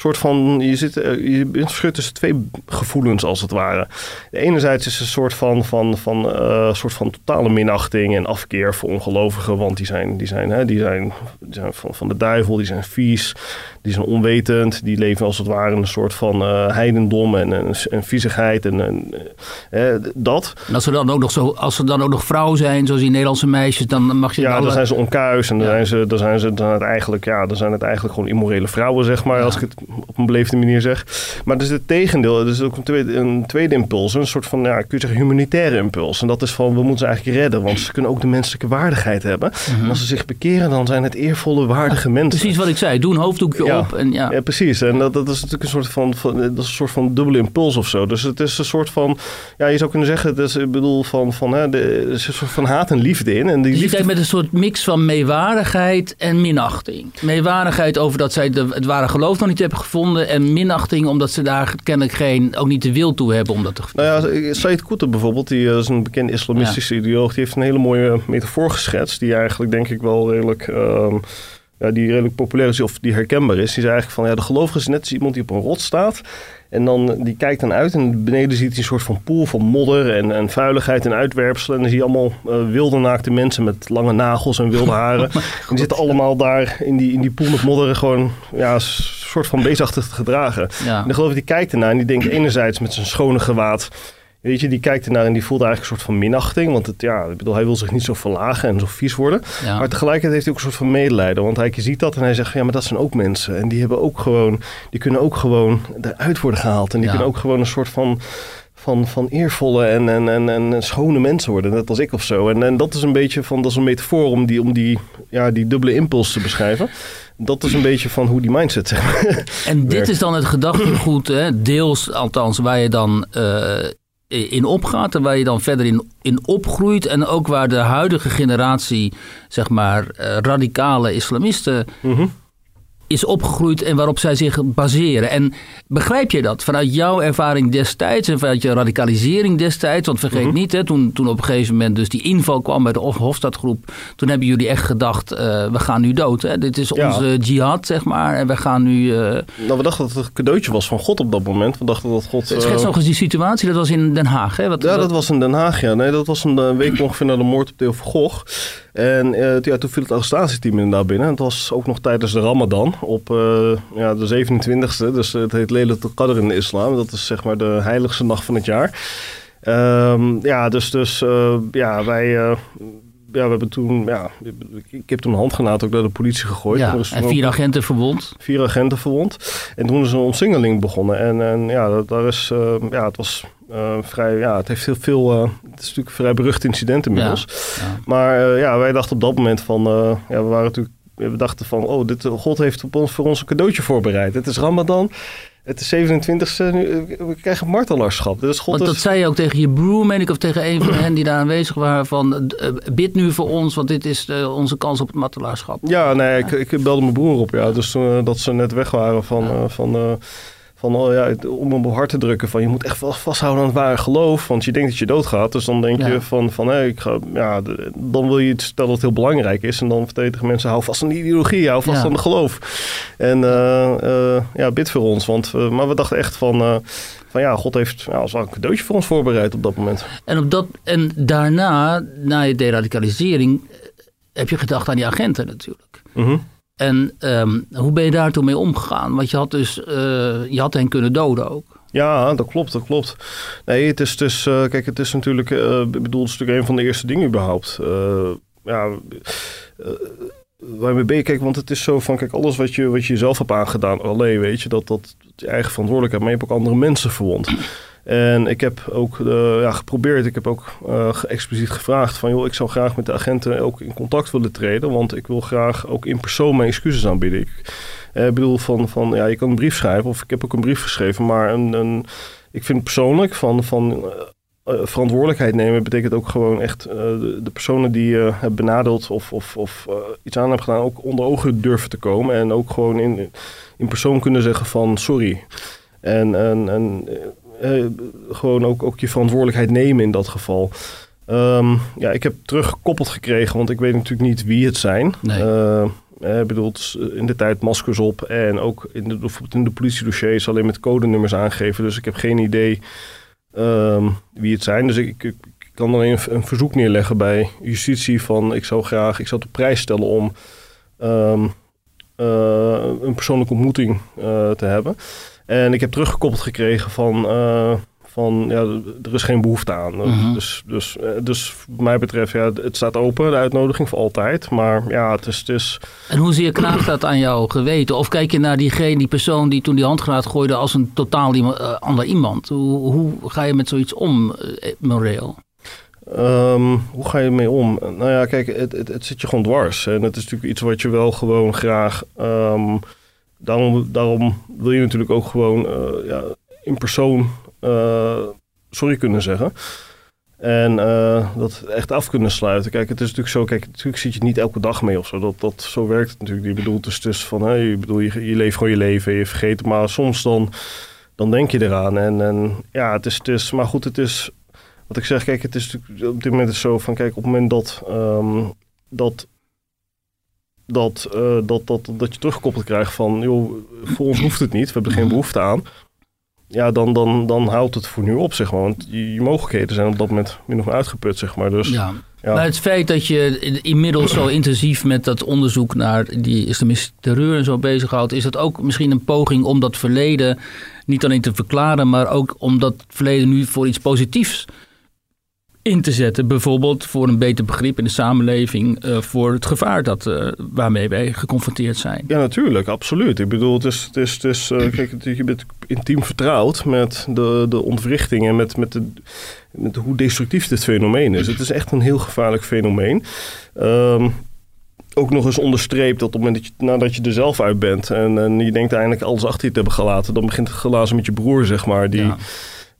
Speaker 3: soort van, je, zit, je bent verschut tussen twee gevoelens als het ware. Enerzijds is een soort van, van, van, uh, soort van totale minachting en afkeer voor ongelovigen, want die zijn, die zijn, hè, die zijn, die zijn van, van de duivel, die zijn vies, die zijn onwetend, die leven als het ware een soort van uh, heidendom en, en, en viezigheid en, en uh, dat.
Speaker 2: En als er dan ook nog zo, als er dan ook nog vrouwen zijn, zoals die Nederlandse meisjes, dan mag je.
Speaker 3: Ja,
Speaker 2: alle...
Speaker 3: dan zijn ze onkuis en dan ja. zijn ze, dan zijn ze dan het eigenlijk, ja, dan zijn het eigenlijk gewoon immorele vrouwen, zeg maar, ja. als ik het op een beleefde manier zeg. Maar dat is het tegendeel. Dat is ook een tweede, een tweede impuls. Een soort van, ja, kun je zeggen, humanitaire impuls. En dat is van, we moeten ze eigenlijk redden. Want ze kunnen ook de menselijke waardigheid hebben. Mm -hmm. En als ze zich bekeren, dan zijn het eervolle, waardige ja, mensen.
Speaker 2: Precies wat ik zei. Doe een hoofddoekje
Speaker 3: ja.
Speaker 2: op. En ja.
Speaker 3: ja, precies. En dat, dat is natuurlijk een soort van, van, dat is een soort van dubbele impuls of zo. Dus het is een soort van, ja, je zou kunnen zeggen, het is, ik bedoel, van, van, hè, de, er is een soort van haat en liefde in. En die
Speaker 2: dus
Speaker 3: liefde...
Speaker 2: je met een soort mix van meewaardigheid en minachting. Meewaardigheid over dat zij de, het ware geloof nog niet hebben gevonden. En minachting omdat ze daar kennelijk geen, ook niet de wil toe hebben om dat te
Speaker 3: Nou ja, Said Qutb bijvoorbeeld, die is een bekende islamistische ja. ideoloog. Die heeft een hele mooie metafoor geschetst. Die eigenlijk denk ik wel redelijk... Um, ja, die redelijk populair is of die herkenbaar is. Die zei eigenlijk van ja, de gelovige is net als iemand die op een rot staat. En dan, die kijkt dan uit en beneden ziet hij een soort van poel van modder en, en vuiligheid en uitwerpselen. En dan zie je allemaal uh, wilde naakte mensen met lange nagels en wilde haren. en die zitten allemaal daar in die, in die poel met modder gewoon ja, een soort van beestachtig te gedragen. Ja. En de geloof die kijkt ernaar en die denkt enerzijds met zijn schone gewaad... Weet je, die kijkt ernaar en die voelt eigenlijk een soort van minachting. Want het, ja, ik bedoel, hij wil zich niet zo verlagen en zo vies worden. Ja. Maar tegelijkertijd heeft hij ook een soort van medelijden. Want hij ziet dat en hij zegt, ja, maar dat zijn ook mensen. En die hebben ook gewoon, die kunnen ook gewoon eruit worden gehaald. En die ja. kunnen ook gewoon een soort van van, van eervolle en, en, en, en schone mensen worden, net als ik of zo. En, en dat is een beetje van, dat is een metafoor om die, om die, ja, die dubbele impuls te beschrijven. Dat is een beetje van hoe die mindset zeg maar,
Speaker 2: En dit is dan het gedachtegoed, hè, deels althans, waar je dan uh, in opgaat en waar je dan verder in, in opgroeit. En ook waar de huidige generatie, zeg maar, uh, radicale islamisten -hmm. Is opgegroeid en waarop zij zich baseren. En begrijp je dat vanuit jouw ervaring destijds en vanuit je radicalisering destijds? Want vergeet mm -hmm. niet, hè, toen, toen op een gegeven moment dus die inval kwam bij de Hofstadgroep, toen hebben jullie echt gedacht, uh, we gaan nu dood. Hè? Dit is ja. onze jihad, zeg maar, en we gaan nu... Uh...
Speaker 3: Nou, we dachten dat het een cadeautje was van God op dat moment. We dachten dat God...
Speaker 2: Schets nog eens die situatie, dat was in Den Haag, hè? Wat,
Speaker 3: ja, dat was in Den Haag, ja. Nee, dat was een week ongeveer na de moord op Theo van Gogh. En uh, ja, toen viel het arrestatieteam inderdaad binnen. Het was ook nog tijdens de Ramadan op uh, ja, de 27e. Dus het heet Lelatul Qadr in de islam. Dat is zeg maar de heiligste nacht van het jaar. Um, ja, dus, dus uh, ja, wij ja, we hebben toen, ja, ik heb toen een handgranaat ook naar de politie gegooid.
Speaker 2: Ja,
Speaker 3: En er
Speaker 2: vier
Speaker 3: ook
Speaker 2: agenten verwond.
Speaker 3: vier agenten verwond. En toen is een omsingeling begonnen. En, en ja, dat, daar is, eh, ja, het was eh, vrij, ja, het heeft heel veel, eh, het is natuurlijk een vrij berucht incident inmiddels.
Speaker 2: Ja.
Speaker 3: Maar eh, ja, wij dachten op dat moment van, eh, ja, we waren natuurlijk, we dachten van, oh, dit, God heeft op ons, voor ons een cadeautje voorbereid. Het is Ramadan. Het is 27e, nu, eh, we krijgen martelaarschap. Dus God
Speaker 2: Want dat
Speaker 3: is...
Speaker 2: zei je ook tegen je broer, meen ik, of tegen een van hen die daar aanwezig waren. Van, eh, bid nu voor ons, want dit is eh, onze kans op het martelaarschap.
Speaker 3: Ja, nee, ik, ik belde mijn broer op, ja. Dus toen, dat ze net weg waren van, van, van oh, ja, om hem op hart te drukken van je moet echt wel vasthouden aan het ware geloof. Want je denkt dat je doodgaat. Dus dan denk
Speaker 2: Ja.
Speaker 3: je van, van hé, ik ga, ja, de- dan wil je iets dat het heel belangrijk is. En dan verdedigen mensen, hou vast aan de ideologie, hou vast
Speaker 2: Ja.
Speaker 3: aan de geloof. En eh, eh, ja, bid voor ons. Want, eh, maar we dachten echt van, van ja, God heeft ja, als een cadeautje voor ons voorbereid op dat moment.
Speaker 2: En, op dat, en daarna, na je deradicalisering, heb je gedacht aan die agenten natuurlijk.
Speaker 3: Mhm.
Speaker 2: En ehm, hoe ben je daar toen mee omgegaan? Want je had dus, eh, je had hen kunnen doden ook.
Speaker 3: Ja, dat klopt, dat klopt. Nee, het is, dus, eh, kijk, het is natuurlijk, ik bedoel, het is natuurlijk een van de eerste dingen überhaupt. Ja, eh, waarmee ben je, kijk, want het is zo van, kijk, alles wat je, wat je zelf hebt aangedaan, alleen weet je, dat dat je eigen verantwoordelijkheid, maar je hebt ook andere mensen verwond. En ik heb ook eh, ja, geprobeerd, ik heb ook eh, expliciet gevraagd van, joh, ik zou graag met de agenten ook in contact willen treden, want ik wil graag ook in persoon mijn excuses aanbieden. Ik eh, bedoel van, van, ja, je kan een brief schrijven, of ik heb ook een brief geschreven, maar een, een, ik vind persoonlijk van, van verantwoordelijkheid nemen betekent ook gewoon echt de, personen die je hebt benadeeld of, of, of iets aan hebben gedaan, ook onder ogen durven te komen en ook gewoon in, in persoon kunnen zeggen van sorry. En, en, en eh, gewoon ook, ook je verantwoordelijkheid nemen in dat geval. Ehm, ja, ik heb teruggekoppeld gekregen, want ik weet natuurlijk niet wie het zijn.
Speaker 2: Nee.
Speaker 3: Eh, eh, bedoel, in de tijd maskers op en ook in de, in de politiedossiers alleen met codenummers aangeven. Dus ik heb geen idee ehm, wie het zijn. Dus ik, kan alleen een, een verzoek neerleggen bij justitie van ik zou graag, ik zou op prijs stellen om ehm, eh, een persoonlijke ontmoeting te hebben. En ik heb teruggekoppeld gekregen van, eh, van ja, er is geen behoefte aan.
Speaker 2: Mhm.
Speaker 3: Dus, dus, eh, dus wat mij betreft, ja, het staat open, de uitnodiging voor altijd. Maar ja, het is, het is
Speaker 2: En hoezeer knaagt dat aan jouw geweten? Of kijk je naar diegene, die persoon die toen die handgranaat gooide als een totaal iemand, eh, ander iemand? Hoe, hoe ga je met zoiets om, moreel?
Speaker 3: Ehm, hoe ga je ermee om? Nou ja, kijk, het, het, het zit je gewoon dwars. En het is natuurlijk iets wat je wel gewoon graag. ehm, daarom, daarom wil je natuurlijk ook gewoon eh, ja, in persoon eh, sorry kunnen zeggen. En eh, dat echt af kunnen sluiten. Kijk, het is natuurlijk zo. Kijk, natuurlijk zit je niet elke dag mee of zo. Dat, dat, zo werkt het natuurlijk. Je bedoelt dus, dus van, hé, je, bedoel, je, je leeft gewoon je leven, je vergeet het. Maar soms dan, dan denk je eraan. En, en ja, het is, het is. Maar goed, het is wat ik zeg, kijk, het is op dit moment is zo van, kijk, op het moment dat ehm, dat, dat, eh, dat, dat, dat je teruggekoppeld krijgt van, joh, voor ons hoeft het niet, we hebben er geen behoefte aan. Ja, dan, dan, dan houdt het voor nu op, zeg maar. Want je, je mogelijkheden zijn op dat moment min of meer uitgeput, zeg maar. Dus
Speaker 2: Ja.
Speaker 3: ja,
Speaker 2: Maar het feit dat je inmiddels zo intensief met dat onderzoek naar die islamistische terreur en zo bezighoudt, is het ook misschien een poging om dat verleden niet alleen te verklaren, maar ook om dat verleden nu voor iets positiefs in te zetten. Bijvoorbeeld voor een beter begrip in de samenleving eh, voor het gevaar dat, eh, waarmee wij geconfronteerd zijn.
Speaker 3: Ja, natuurlijk, absoluut. Ik bedoel, het is, het is, het is eh, kijk, het- je bent intiem vertrouwd met de, de ontwrichting en met, met, de, met hoe destructief dit fenomeen is. Het is echt een heel gevaarlijk fenomeen. Ehm, ook nog eens onderstreept dat op het moment dat je, nadat je er zelf uit bent en, en je denkt eigenlijk alles achter je te hebben gelaten, dan begint het glazen met je broer, zeg maar. Die,
Speaker 2: Ja.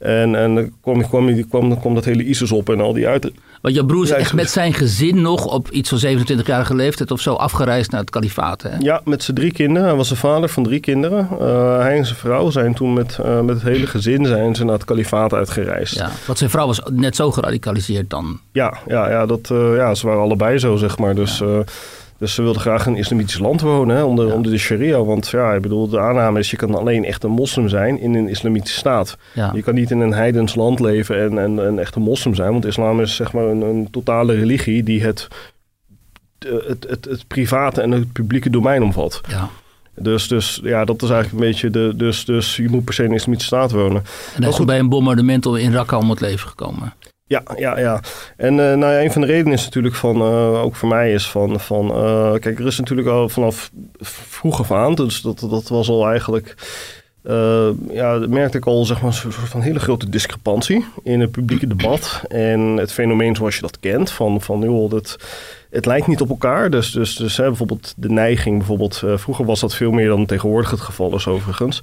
Speaker 3: En, en dan kwam, kwam, kwam, kwam dat hele ISIS op en al die uit,
Speaker 2: Want jouw broer is echt met zijn gezin nog op iets van 27-jarige leeftijd of zo afgereisd naar het kalifaat. Hè?
Speaker 3: Ja, met zijn drie kinderen. Hij was de vader van drie kinderen. Uh, hij en zijn vrouw zijn toen met, uh, met het hele gezin zijn ze naar het kalifaat uitgereisd.
Speaker 2: Ja, want zijn vrouw was net zo geradicaliseerd dan.
Speaker 3: Ja, ja, ja, dat, uh, ja ze waren allebei zo, zeg maar. Dus, ja. Dus ze wilden graag in een islamitisch land wonen, hè, onder, ja. onder de sharia. Want ja, ik bedoel, de aanname is, je kan alleen echt een moslim zijn in een islamitische staat.
Speaker 2: Ja.
Speaker 3: Je kan niet in een heidens land leven en, en, en echt een moslim zijn. Want islam is zeg maar een, een totale religie die het, het, het, het private en het publieke domein omvat.
Speaker 2: Ja.
Speaker 3: Dus, dus ja, dat is eigenlijk een beetje de. Dus, dus je moet per se in een islamitische staat wonen.
Speaker 2: En hij is bij een bombardement in Raqqa om het leven gekomen.
Speaker 3: Ja, ja, ja. En uh, nou ja, een van de redenen is natuurlijk van, uh, ook voor mij is van, van uh, kijk, er is natuurlijk al vanaf vroeg af aan, dus dat, dat was al eigenlijk, ja, merkte ik al zeg maar een soort van hele grote discrepantie in het publieke debat en het fenomeen zoals je dat kent, van, van joh, dat, het lijkt niet op elkaar. Dus, dus, dus hè, bijvoorbeeld de neiging, bijvoorbeeld, vroeger was dat veel meer dan tegenwoordig het geval is overigens.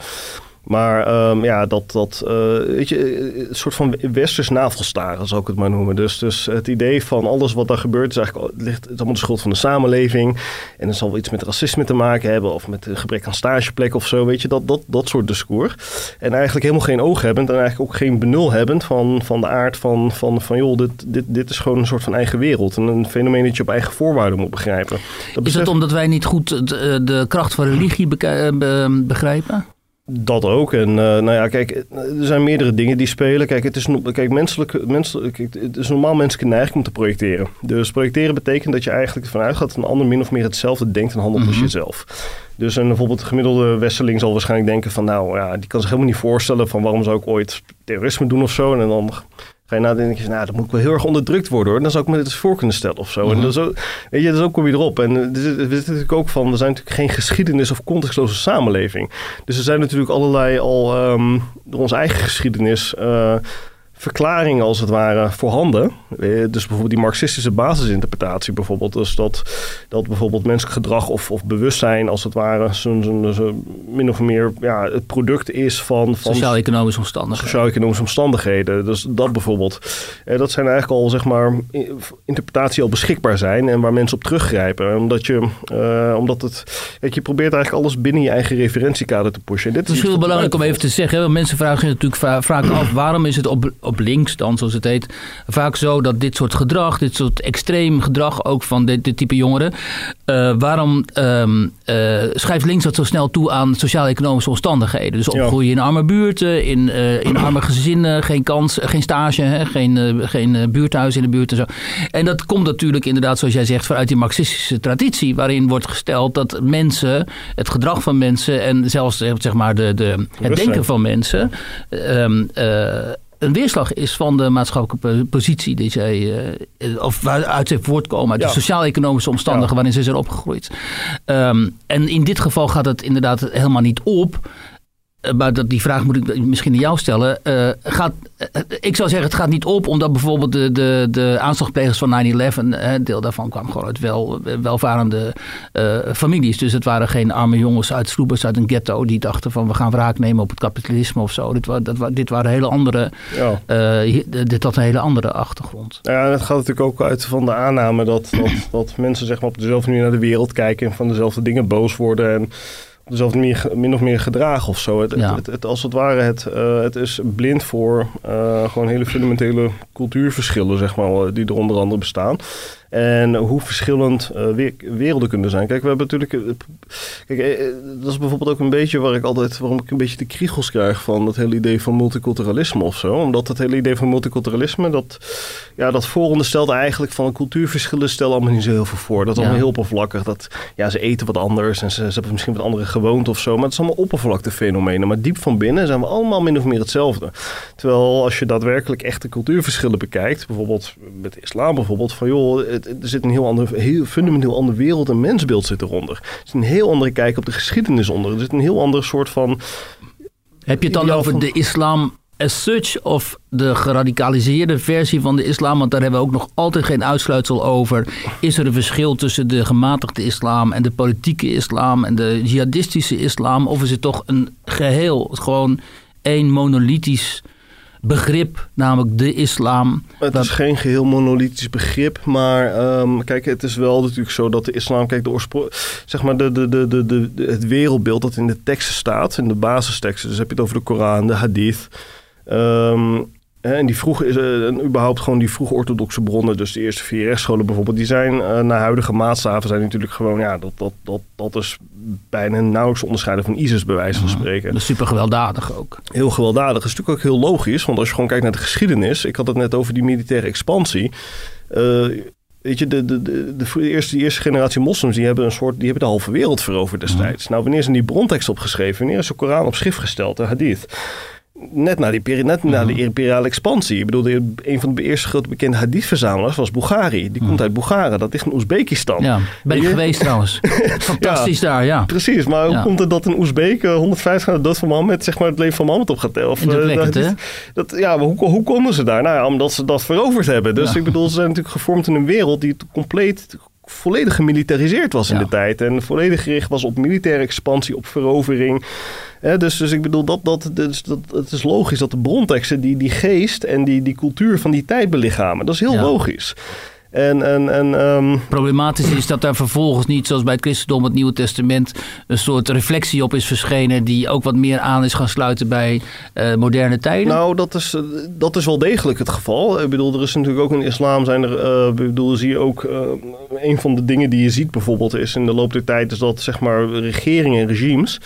Speaker 3: Maar um, ja, dat, dat uh, weet je, een soort van westers navelstaren, zou ik het maar noemen. Dus, dus het idee van alles wat daar gebeurt, is eigenlijk, ligt, het allemaal de schuld van de samenleving. En het zal wel iets met racisme te maken hebben, of met een gebrek aan stageplek of zo, weet je, dat, dat, dat soort discours. En eigenlijk helemaal geen oog hebbend en eigenlijk ook geen benul hebbend van, van de aard van, van, van joh, dit, dit, dit is gewoon een soort van eigen wereld. En een fenomeen dat je op eigen voorwaarden moet begrijpen.
Speaker 2: Dat is het omdat wij niet goed de, de kracht van religie begrijpen?
Speaker 3: Dat ook. En uh, nou ja, kijk, er zijn meerdere dingen die spelen. Kijk, het is, kijk, menselijk, menselijk, het is normaal menselijke neiging om te projecteren. Dus projecteren betekent dat je eigenlijk ervan uitgaat dat een ander min of meer hetzelfde denkt en handelt als mhm. jezelf. Dus een, bijvoorbeeld de gemiddelde westerling zal waarschijnlijk denken van... nou ja, die kan zich helemaal niet voorstellen van waarom zou ik ooit terrorisme doen of zo. En dan ga je nadenken, nou, dat moet ik wel heel erg onderdrukt worden hoor. Dan zou ik me dit eens voor kunnen stellen of zo. En mhm. dan zo, weet je, zo kom je erop. En er zit, er natuurlijk ook van, we zijn natuurlijk geen geschiedenis of contextloze samenleving. Dus er zijn natuurlijk allerlei al um, door onze eigen geschiedenis... Uh, verklaringen als het ware voorhanden. Eh, dus bijvoorbeeld die marxistische basisinterpretatie bijvoorbeeld. Dus dat, dat bijvoorbeeld menselijk gedrag of, of bewustzijn als het ware zo min of meer ja, het product is van... van
Speaker 2: Sociaal-economische omstandigheden.
Speaker 3: Sociaal-economische omstandigheden. Dus dat bijvoorbeeld. Eh, dat zijn eigenlijk al zeg maar interpretaties die al beschikbaar zijn en waar mensen op teruggrijpen. Omdat je, uh, omdat het, kijk, je probeert eigenlijk alles binnen je eigen referentiekader te pushen.
Speaker 2: dit het is heel belangrijk om even te zeggen. Mensen vragen zich natuurlijk vaak af waarom is het op op links dan, zoals het heet, vaak zo dat dit soort gedrag, dit soort extreem gedrag ook van dit, dit type jongeren, uh, waarom um, uh, schrijft links dat zo snel toe aan sociaal-economische omstandigheden? Dus opgroeien in arme buurten, in, uh, in arme gezinnen, geen kans, geen stage, hè, geen, geen buurthuis in de buurt en zo. En dat komt natuurlijk inderdaad, zoals jij zegt, vanuit die marxistische traditie, waarin wordt gesteld dat mensen, het gedrag van mensen en zelfs zeg maar de, de, het denken van mensen. Um, een weerslag is van de maatschappelijke positie die zij, uh, of waaruit ze voortkomen, uit de sociaal-economische omstandigheden waarin ze zijn opgegroeid. Um, en in dit geval gaat het inderdaad helemaal niet op. Eh, maar dat, die vraag moet ik misschien aan jou stellen. Uh, gaat, uh, ik zou zeggen, het gaat niet op omdat bijvoorbeeld de, de, de aanslagplegers van 9-11, deel daarvan kwam gewoon uit wel, welvarende families. Dus het waren geen arme jongens uit Sloebers, uit een ghetto, die dachten van we gaan wraak nemen op het kapitalisme of zo. Dit, wa, dat, dit waren hele andere, ja. dit had een hele andere achtergrond.
Speaker 3: Ja, het gaat natuurlijk ook uit van de aanname dat, dat, dat mensen zeg maar, op dezelfde manier naar de wereld kijken en van dezelfde dingen boos worden. En dezelfde manier, min of meer gedragen of zo. Het, het, het, als het ware, het, uh, het is blind voor uh, gewoon hele fundamentele cultuurverschillen, zeg maar, die er onder andere bestaan. En hoe verschillend uh, werelden kunnen zijn. Kijk, we hebben natuurlijk. Uh, kijk, uh, dat is bijvoorbeeld ook een beetje waar ik altijd. waarom ik een beetje de kriegels krijg van het hele idee van multiculturalisme of zo. Omdat het hele idee van multiculturalisme. dat. ja, dat vooronderstelt eigenlijk van cultuurverschillen. stelt allemaal niet zo heel veel voor. Dat is allemaal heel oppervlakkig. Dat. ja, ze eten wat anders en ze, ze hebben misschien wat andere gewoonten of zo. Maar het is allemaal oppervlaktefenomenen. Maar diep van binnen zijn we allemaal min of meer hetzelfde. Terwijl als je daadwerkelijk echte cultuurverschillen bekijkt. bijvoorbeeld met islam bijvoorbeeld. van joh er zit een heel ander, heel fundamenteel ander wereld en mensbeeld zit eronder. Er zit een heel andere kijk op de geschiedenis onder. Er zit een heel ander soort van.
Speaker 2: Heb je het dan over de islam as such of de geradicaliseerde versie van de islam? Want daar hebben we ook nog altijd geen uitsluitsel over. Is er een verschil tussen de gematigde islam en de politieke islam en de jihadistische islam? Of is het toch een geheel, gewoon één monolithisch begrip, namelijk de islam.
Speaker 3: Het is geen geheel monolithisch begrip, maar um, kijk, het is wel natuurlijk zo dat de islam, kijk, de oorsprong, zeg maar, de, de, de, de, de, het wereldbeeld dat in de teksten staat, in de basisteksten, dus heb je het over de Koran, de Hadith. Um, en die vroeg, uh, überhaupt gewoon die vroeg orthodoxe bronnen, dus de eerste vier rechtsscholen bijvoorbeeld, die zijn uh, naar huidige maatstaven zijn natuurlijk gewoon, ja, dat, dat, dat, dat is bijna nauwelijks onderscheiden van ISIS, bij wijze van spreken.
Speaker 2: Dat is super gewelddadig ook.
Speaker 3: Heel gewelddadig. Dat is natuurlijk ook heel logisch, want als je gewoon kijkt naar de geschiedenis, ik had het net over die militaire expansie. Uh, Weet je, de, de, de, de, eerste, de eerste generatie moslims die hebben een soort, die hebben de halve wereld veroverd destijds. Nou, wanneer zijn die brontekst opgeschreven? Wanneer is de Koran op schrift gesteld, de hadith? Net na, die, net na de
Speaker 2: Mhm.
Speaker 3: imperiale expansie. Ik bedoel, de- een van de eerste grote bekende hadith-verzamelaars was Bukhari. Die komt uit Bukhara, dat ligt in Oezbekistan.
Speaker 2: Mhm. Ja, ben ik
Speaker 3: Je-
Speaker 2: geweest trouwens. Fantastisch daar, ja.
Speaker 3: Precies, maar hoe
Speaker 2: Ja.
Speaker 3: komt het dat een Oezbeek eh, 150 jaar de dood van Mohammed, zeg maar het leven van Mohammed op gaat tellen? Of, eh,
Speaker 2: Indrukwekkend,
Speaker 3: dat-
Speaker 2: hè?
Speaker 3: Dat, ja, maar hoe, hoe konden ze daar? Nou ja, omdat ze dat veroverd hebben. Dus
Speaker 2: Ja.
Speaker 3: ik bedoel, ze zijn natuurlijk gevormd in een wereld die compleet volledig gemilitariseerd was in de tijd. En volledig gericht was op militaire expansie, op verovering. Dus, dus ik bedoel, dat, dat, dus dat, het is logisch dat de bronteksten die, die geest en die, die cultuur van die tijd belichamen. Dat is heel
Speaker 2: Ja.
Speaker 3: logisch. En, en, en ehm,
Speaker 2: Problematisch is dat daar vervolgens niet, zoals bij het christendom, het Nieuwe Testament, een soort reflectie op is verschenen die ook wat meer aan is gaan sluiten bij eh, moderne tijden.
Speaker 3: Nou, dat is, eh, dat is wel degelijk het geval. Ik bedoel, er is natuurlijk ook in de islam zijn er, eh, ik bedoel, zie je ook, een van de dingen die je ziet bijvoorbeeld is in de loop der tijd, is dat zeg maar regeringen en regimes,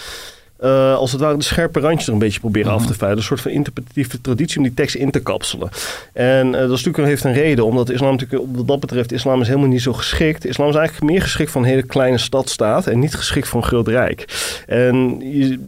Speaker 3: eh, als het ware de scherpe randjes er een beetje proberen af te veilen. Een soort van interpretatieve traditie om die tekst in te kapselen. En eh, dat is natuurlijk, een- heeft een reden, omdat islam natuurlijk, wat dat betreft, islam is helemaal niet zo geschikt. Islam is eigenlijk meer geschikt voor een hele kleine stadstaat en niet geschikt voor een groot rijk. En je,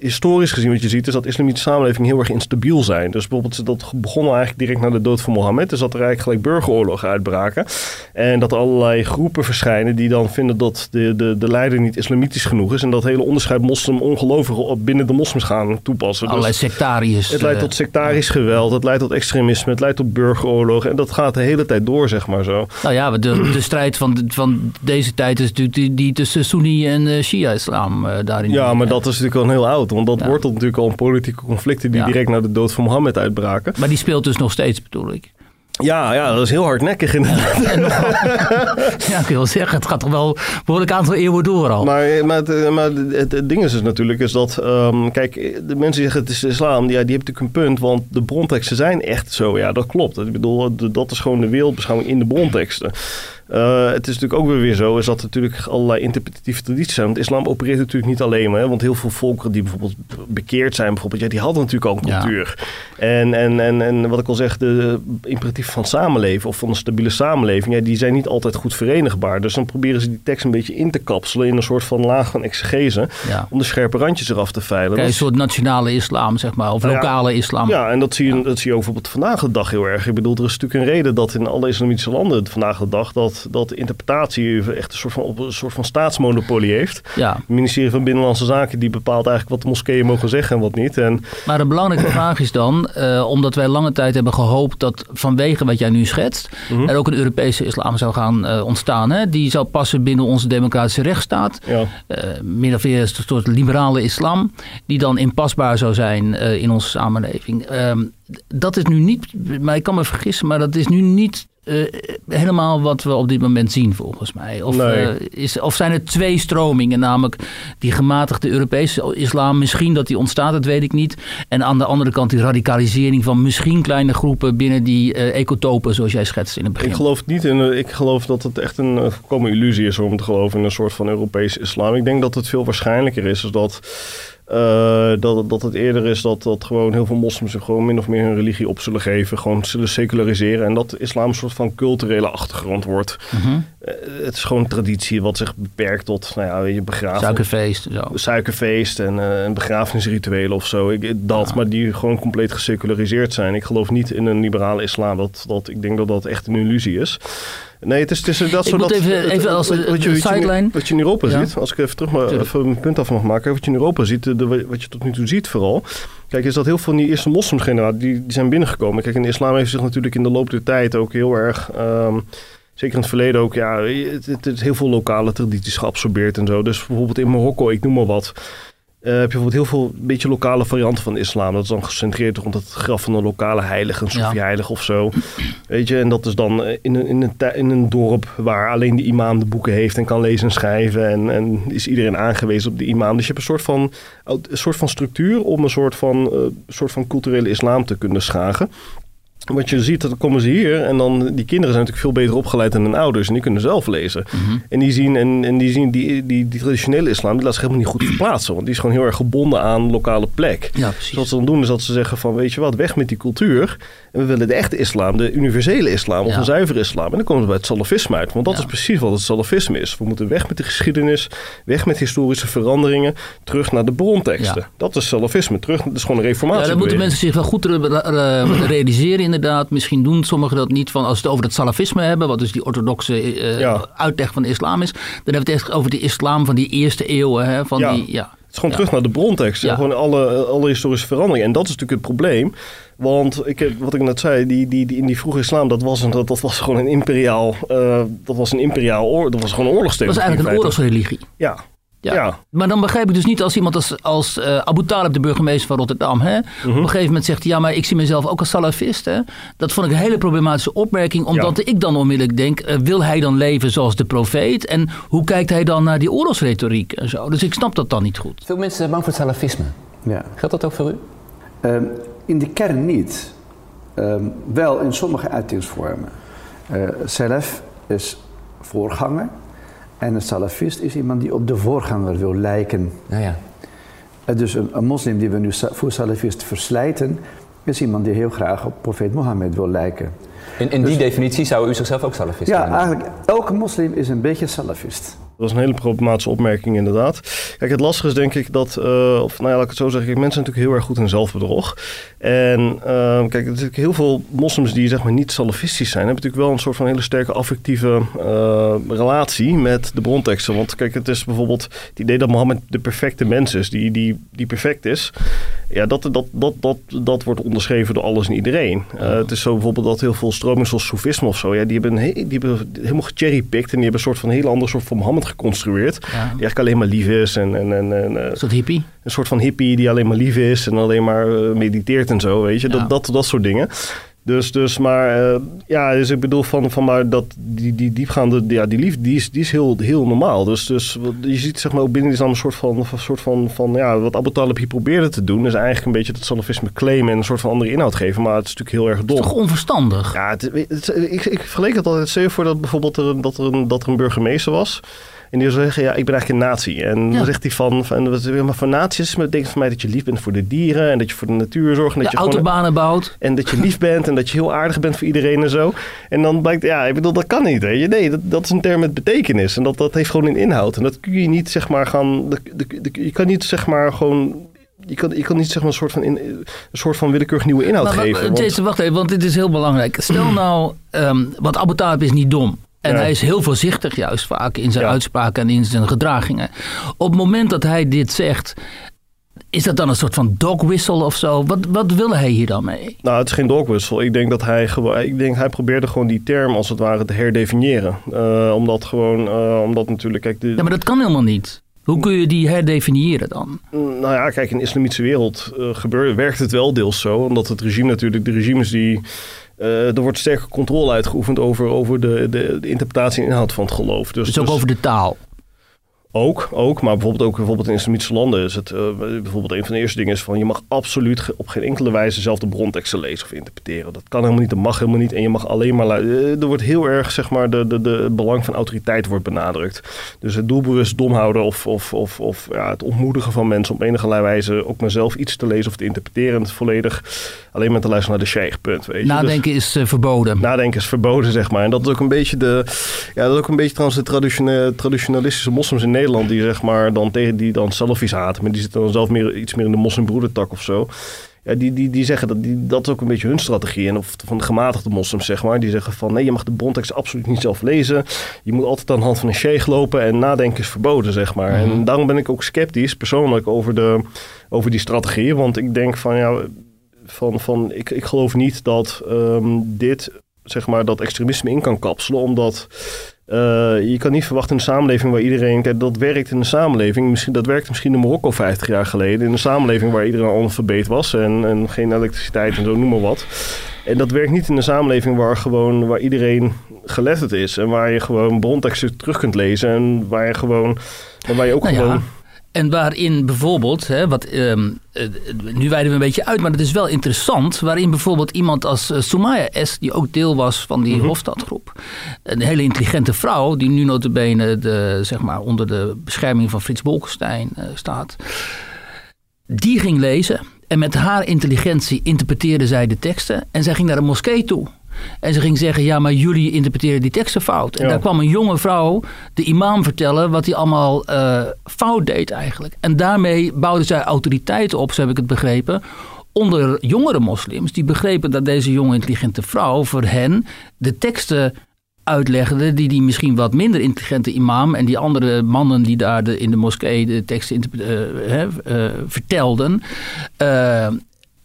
Speaker 3: historisch gezien wat je ziet is dat islamitische samenlevingen heel erg instabiel zijn. Dus bijvoorbeeld dat begon eigenlijk direct na de dood van Mohammed. Dus dat er eigenlijk gelijk burgeroorlogen uitbraken. En dat er allerlei groepen verschijnen die dan vinden dat de, de, de leider niet islamitisch genoeg is. En dat hele onderscheid moslim ongelovigen op binnen de moslims gaan toepassen.
Speaker 2: Allerlei
Speaker 3: Dus
Speaker 2: sectariërs.
Speaker 3: het leidt
Speaker 2: eh,
Speaker 3: tot sectarisch geweld, het leidt tot extremisme, het leidt tot burgeroorlogen. En dat gaat de hele tijd door, zeg maar zo.
Speaker 2: Nou ja, de, de strijd van, van deze tijd is natuurlijk die, die tussen Sunni en eh, Shia-islam eh, daarin.
Speaker 3: Ja, maar dat is natuurlijk al heel oud. Want dat
Speaker 2: Ja.
Speaker 3: wordt natuurlijk al een politieke conflicten die
Speaker 2: Ja.
Speaker 3: direct na de dood van Mohammed uitbraken.
Speaker 2: Maar die speelt dus nog steeds, bedoel ik.
Speaker 3: Ja, ja, dat is heel hardnekkig inderdaad.
Speaker 2: Ja, ik wil zeggen, het gaat toch wel een behoorlijk aantal eeuwen door al.
Speaker 3: Maar, maar, het, maar het, het ding is dus natuurlijk is dat... ehm, kijk, de mensen zeggen het is islam. Ja, die hebben natuurlijk een punt. Want de bronteksten zijn echt zo. Ja, dat klopt. Ik bedoel, dat is gewoon de wereldbeschouwing in de bronteksten. Eh, het is natuurlijk ook weer weer zo, is dat er natuurlijk allerlei interpretatieve tradities zijn. Want islam opereert natuurlijk niet alleen maar. Hè, want heel veel volkeren die bijvoorbeeld bekeerd zijn, bijvoorbeeld, ja, die hadden natuurlijk al een
Speaker 2: Ja.
Speaker 3: cultuur. En, en, en, en wat ik al zeg, de imperatief van samenleven of van een stabiele samenleving, ja, die zijn niet altijd goed verenigbaar. Dus dan proberen ze die tekst een beetje in te kapselen in een soort van laag van exegese.
Speaker 2: Ja.
Speaker 3: Om de scherpe randjes eraf te veilen.
Speaker 2: Kijk, een soort nationale islam, zeg maar. Of
Speaker 3: ja,
Speaker 2: lokale islam.
Speaker 3: ja, en dat zie, je, dat zie je ook bijvoorbeeld vandaag de dag heel erg. Ik bedoel, er is natuurlijk een reden dat in alle islamitische landen vandaag de dag dat, dat de interpretatie echt een soort van, op een soort van staatsmonopolie heeft.
Speaker 2: Ja.
Speaker 3: Het ministerie van Binnenlandse Zaken die bepaalt eigenlijk wat de moskeeën mogen zeggen en wat niet. En
Speaker 2: Maar een belangrijke vraag is dan, eh, omdat wij lange tijd hebben gehoopt dat vanwege wat jij nu schetst,
Speaker 3: Mhm.
Speaker 2: er ook een Europese islam zou gaan eh, ontstaan. Hè? Die zou passen binnen onze democratische rechtsstaat.
Speaker 3: ja,
Speaker 2: eh min of meer een soort liberale islam, die dan inpasbaar zou zijn in onze samenleving. Ehm, dat is nu niet, maar ik kan me vergissen, maar dat is nu niet eh, helemaal wat we op dit moment zien, volgens mij. Of,
Speaker 3: Nee.
Speaker 2: eh, is, of zijn er twee stromingen, namelijk die gematigde Europese islam, misschien dat die ontstaat, dat weet ik niet. En aan de andere kant die radicalisering van misschien kleine groepen binnen die eh, ecotopen, zoals jij schetst in het begin.
Speaker 3: ik geloof niet in. Ik geloof dat het echt een eh, volkomen illusie is om te geloven in een soort van Europese islam. Ik denk dat het veel waarschijnlijker is, is dat. Eh, dat, dat het eerder is dat, dat gewoon heel veel moslims zich gewoon min of meer hun religie op zullen geven. Gewoon zullen seculariseren. En dat islam een soort van culturele achtergrond wordt.
Speaker 2: Mhm.
Speaker 3: Eh, het is gewoon traditie wat zich beperkt tot, nou ja, weet je, begraven.
Speaker 2: Suikerfeest, zo.
Speaker 3: suikerfeest en, eh, en begrafenisrituelen of zo. Ik, dat,
Speaker 2: Ja.
Speaker 3: maar die gewoon compleet geseculariseerd zijn. Ik geloof niet in een liberale islam. Dat, dat, ik denk dat dat echt een illusie is. Nee, het is, het is dat
Speaker 2: Ik
Speaker 3: zo
Speaker 2: moet
Speaker 3: dat,
Speaker 2: even-
Speaker 3: het-
Speaker 2: even als
Speaker 3: wat
Speaker 2: een-
Speaker 3: je- wat
Speaker 2: sideline.
Speaker 3: wat je in Europa
Speaker 2: Ja.
Speaker 3: ziet, als ik even terug maar even een punt af mag maken, wat je in Europa ziet, de, de- wat je tot nu toe ziet vooral, kijk, is dat heel veel van die eerste moslimgeneratie die, die zijn binnengekomen. Kijk, en de islam heeft zich natuurlijk in de loop der tijd ook heel erg ehm, Zeker in het verleden ook, ja, het, het is heel veel lokale tradities geabsorbeerd en zo. Dus bijvoorbeeld in Marokko, ik noem maar wat, eh, heb je bijvoorbeeld heel veel beetje lokale varianten van de islam. Dat is dan gecentreerd rond het graf van een lokale heilige, een
Speaker 2: Ja.
Speaker 3: Sofi-heilige of zo. Weet je, en dat is dan eh, in een, in, een, in een dorp waar alleen de imam de boeken heeft en kan lezen en schrijven. En, en is iedereen aangewezen op de imam. Dus je hebt een soort van, een soort van structuur om een soort van, eh, soort van culturele islam te kunnen schagen. Wat je ziet, dan komen ze hier en dan die kinderen zijn natuurlijk veel beter opgeleid dan hun ouders en die kunnen zelf lezen.
Speaker 2: Mhm.
Speaker 3: En die zien, en, en die, zien die, die, die traditionele islam, die laat zich helemaal niet goed verplaatsen. Want die is gewoon heel erg gebonden aan lokale plek.
Speaker 2: Ja,
Speaker 3: Dus
Speaker 2: precies.
Speaker 3: wat ze dan doen is dat ze zeggen van, weet je wat, weg met die cultuur. En we willen de echte islam, de universele islam of
Speaker 2: Ja.
Speaker 3: een zuivere islam. En dan komen we bij het salafisme uit. Want dat
Speaker 2: Ja.
Speaker 3: is precies wat het salafisme is. We moeten weg met de geschiedenis, weg met historische veranderingen, terug naar de bronteksten.
Speaker 2: Ja.
Speaker 3: Dat is salafisme. Terug, dat is gewoon een
Speaker 2: Ja,
Speaker 3: reformatie.
Speaker 2: dan moeten mensen zich wel goed re- re- realiseren inderdaad. Misschien doen sommigen dat niet. Van als we het over het salafisme hebben, wat dus die orthodoxe eh,
Speaker 3: Ja.
Speaker 2: uitleg van de islam is. Dan hebben we het echt over de islam van die eerste eeuwen. Hè, van
Speaker 3: Ja.
Speaker 2: Die, ja.
Speaker 3: Is gewoon
Speaker 2: Ja.
Speaker 3: terug naar de bronteksten.
Speaker 2: Ja.
Speaker 3: Gewoon alle, alle historische veranderingen. En dat is natuurlijk het probleem. Want ik, heb- wat ik net zei, die, die, die, in die vroege islam, dat was, een, dat, dat was gewoon een imperiaal, eh, dat was een imperiaal oor, dat was gewoon een
Speaker 2: Dat
Speaker 3: oorlogstheorie.
Speaker 2: was eigenlijk een oorlogsreligie.
Speaker 3: Ja.
Speaker 2: Ja.
Speaker 3: Ja.
Speaker 2: Maar dan begrijp ik dus niet als iemand als, als eh, Abu Talib, de burgemeester van Rotterdam, hè,
Speaker 3: Mhm.
Speaker 2: op een gegeven moment zegt: Ja, maar ik zie mezelf ook als salafist. Hè. Dat vond ik een hele problematische opmerking, omdat ik dan onmiddellijk denk: eh, Wil hij dan leven zoals de profeet? En hoe kijkt hij dan naar die oorlogsretoriek en zo? Dus ik snap dat dan niet goed.
Speaker 4: Veel mensen zijn bang voor het salafisme.
Speaker 5: Ja.
Speaker 4: Geldt dat ook voor u?
Speaker 5: Ehm, in de kern niet. Ehm, wel in sommige uitingsvormen. Eh salaf is voorganger. En een salafist is iemand die op de voorganger wil lijken.
Speaker 4: Nou ja.
Speaker 5: Eh, dus een, een moslim die we nu voor salafist verslijten, is iemand die heel graag op profeet Mohammed wil lijken.
Speaker 4: In, in die definitie zou u zichzelf ook salafist
Speaker 5: Ja, eigenlijk elke moslim is een beetje salafist.
Speaker 3: Dat was een hele problematische opmerking inderdaad. Kijk, het lastige is denk ik dat, eh, of nou ja, laat ik het zo zeggen, kijk, mensen zijn natuurlijk heel erg goed in zelfbedrog. En eh, kijk, er zijn natuurlijk heel veel moslims die zeg maar niet salafistisch zijn, hebben natuurlijk wel een soort van hele sterke affectieve eh, relatie met de bronteksten. Want kijk, het is bijvoorbeeld het idee dat Mohammed de perfecte mens is, die, die, die perfect is. Ja, dat, dat, dat, dat, dat wordt onderschreven door alles en iedereen. Eh, het is zo bijvoorbeeld dat heel veel stromingen zoals Soefisme of zo, ja, die hebben, een he- die hebben helemaal gecherrypicked en die hebben een soort van heel ander soort van Mohammed geconstrueerd. Die eigenlijk alleen maar lief is en, en, en, en eh,
Speaker 2: Een soort hippie.
Speaker 3: een soort van hippie die alleen maar lief is en alleen maar eh, mediteert en zo, weet je.
Speaker 2: Ja.
Speaker 3: Dat, dat, dat soort dingen. Dus, dus maar eh, ja, dus ik bedoel van, van maar dat die, die diepgaande, ja, die liefde, die is, die is heel, heel normaal. Dus, dus je ziet zeg maar ook binnen die islam een soort van, een soort van, van ja, wat Abu Talib hier probeerde te doen, is eigenlijk een beetje dat salafisme claimen en een soort van andere inhoud geven. Maar het is natuurlijk heel erg dom.
Speaker 2: Toch onverstandig.
Speaker 3: Ja, het, het- ik, ik vergeleek het altijd. Stel je voor dat bijvoorbeeld er, dat, er een, dat er een burgemeester was. En die zeggen, ja, ik ben eigenlijk een nazi. En dan zegt hij van, van wat- maar voor nazi's betekent voor mij dat je lief bent voor de dieren. En dat je voor de natuur zorgt. En dat
Speaker 2: De
Speaker 3: je gewoon-
Speaker 2: autobanen bouwt.
Speaker 3: en dat je lief bent en dat je heel aardig bent voor iedereen en zo. En dan blijkt, ja, ik bedoel, dat kan niet. Weet je. Nee, dat, dat is een term met betekenis. En dat, dat heeft gewoon een inhoud. En dat kun je niet, zeg maar, gaan... de- de- de- je kan niet, zeg maar, gewoon... Je kan, je kan niet, zeg maar, een soort van, in, een soort van willekeurig nieuwe inhoud
Speaker 2: Maar,
Speaker 3: geven. want-
Speaker 2: Jason, wacht even, want dit is heel belangrijk. Stel nou, ehm want Abu Talib is niet dom. En
Speaker 3: Ja.
Speaker 2: hij is heel voorzichtig juist vaak in zijn
Speaker 3: Ja.
Speaker 2: uitspraken en in zijn gedragingen. Op het moment dat hij dit zegt, is dat dan een soort van dog whistle of zo? Wat, wat wil hij hier dan mee?
Speaker 3: Nou, het is geen dogwissel. Ik denk dat hij gewoon, ik denk hij probeerde gewoon die term als het ware te herdefiniëren. Eh, omdat gewoon, eh, omdat natuurlijk, kijk, de,
Speaker 2: Ja, maar dat kan helemaal niet. Hoe kun je die herdefiniëren dan?
Speaker 3: nou ja, kijk, in de islamitische wereld gebeurt, werkt het wel deels zo. Omdat het regime natuurlijk, de regimes die, eh, er wordt sterke controle uitgeoefend over, over de, de, de interpretatie en inhoud van het geloof. Dus,
Speaker 2: Dus ook
Speaker 3: dus-
Speaker 2: over de taal.
Speaker 3: Ook, ook, maar bijvoorbeeld ook bijvoorbeeld in islamitische landen is het eh, bijvoorbeeld een van de eerste dingen is van je mag absoluut op geen enkele wijze zelf de bronteksten lezen of interpreteren. Dat kan helemaal niet, dat mag helemaal niet en je mag alleen maar eh, er wordt heel erg zeg maar de, de, de het belang van autoriteit wordt benadrukt. Dus het doelbewust dom houden of, of, of, of ja, het ontmoedigen van mensen op enige wijze ook maar zelf iets te lezen of te interpreteren en het volledig alleen maar te luisteren naar de sheikh, punt. Weet je. Dus-
Speaker 2: Nadenken is eh, verboden.
Speaker 3: Nadenken is verboden, zeg maar. En dat is ook een beetje de. Ja, dat is ook een beetje trouwens de traditione- traditionalistische moslims in Nederland. Die zeg maar dan tegen die dan Salafi's haten. Maar die zitten dan zelf meer, iets meer in de moslimbroedertak of zo. Ja, die, die, die zeggen dat die, dat is ook een beetje hun strategie. En of van de gematigde moslims, zeg maar. Die zeggen van nee, je mag de brontekst absoluut niet zelf lezen. Je moet altijd aan de hand van een sheikh lopen. En nadenken is verboden, zeg maar. En daarom ben ik ook sceptisch, persoonlijk, over, de, over die strategie. Want ik denk van ja. Van, van, ik, ik geloof niet dat ehm, dit zeg maar, dat extremisme in kan kapselen. Omdat eh, je kan niet verwachten in een samenleving waar iedereen... Kijk, dat werkt in een samenleving. Misschien, dat werkte misschien in Marokko 50 jaar geleden. In een samenleving waar iedereen analfabeet was. En, en geen elektriciteit en zo, noem maar wat. En dat werkt niet in een samenleving waar, gewoon, waar iedereen geletterd is. En waar je gewoon bronteksten terug kunt lezen. En waar je gewoon... Waar je ook
Speaker 2: Nou ja,
Speaker 3: gewoon...
Speaker 2: En waarin bijvoorbeeld, hè, wat, ehm, eh, nu wijden we een beetje uit, maar het is wel interessant, waarin bijvoorbeeld iemand als uh, Soumaya S., die ook deel was van die
Speaker 3: Mhm.
Speaker 2: Hofstadgroep, een hele intelligente vrouw, die nu notabene de, zeg maar, onder de bescherming van Frits Bolkestein eh, staat, die ging lezen En met haar intelligentie interpreteerde zij de teksten. En zij ging naar de moskee toe. En ze ging zeggen, ja, maar jullie interpreteren die teksten fout. En
Speaker 3: Ja.
Speaker 2: daar kwam een jonge vrouw, de imam, vertellen wat hij allemaal eh, fout deed eigenlijk. En daarmee bouwde zij autoriteit op, zo heb ik het begrepen, onder jongere moslims. Die begrepen dat deze jonge intelligente vrouw voor hen de teksten uitlegde die die misschien wat minder intelligente imam en die andere mannen die daar de, in de moskee de teksten eh, eh, vertelden.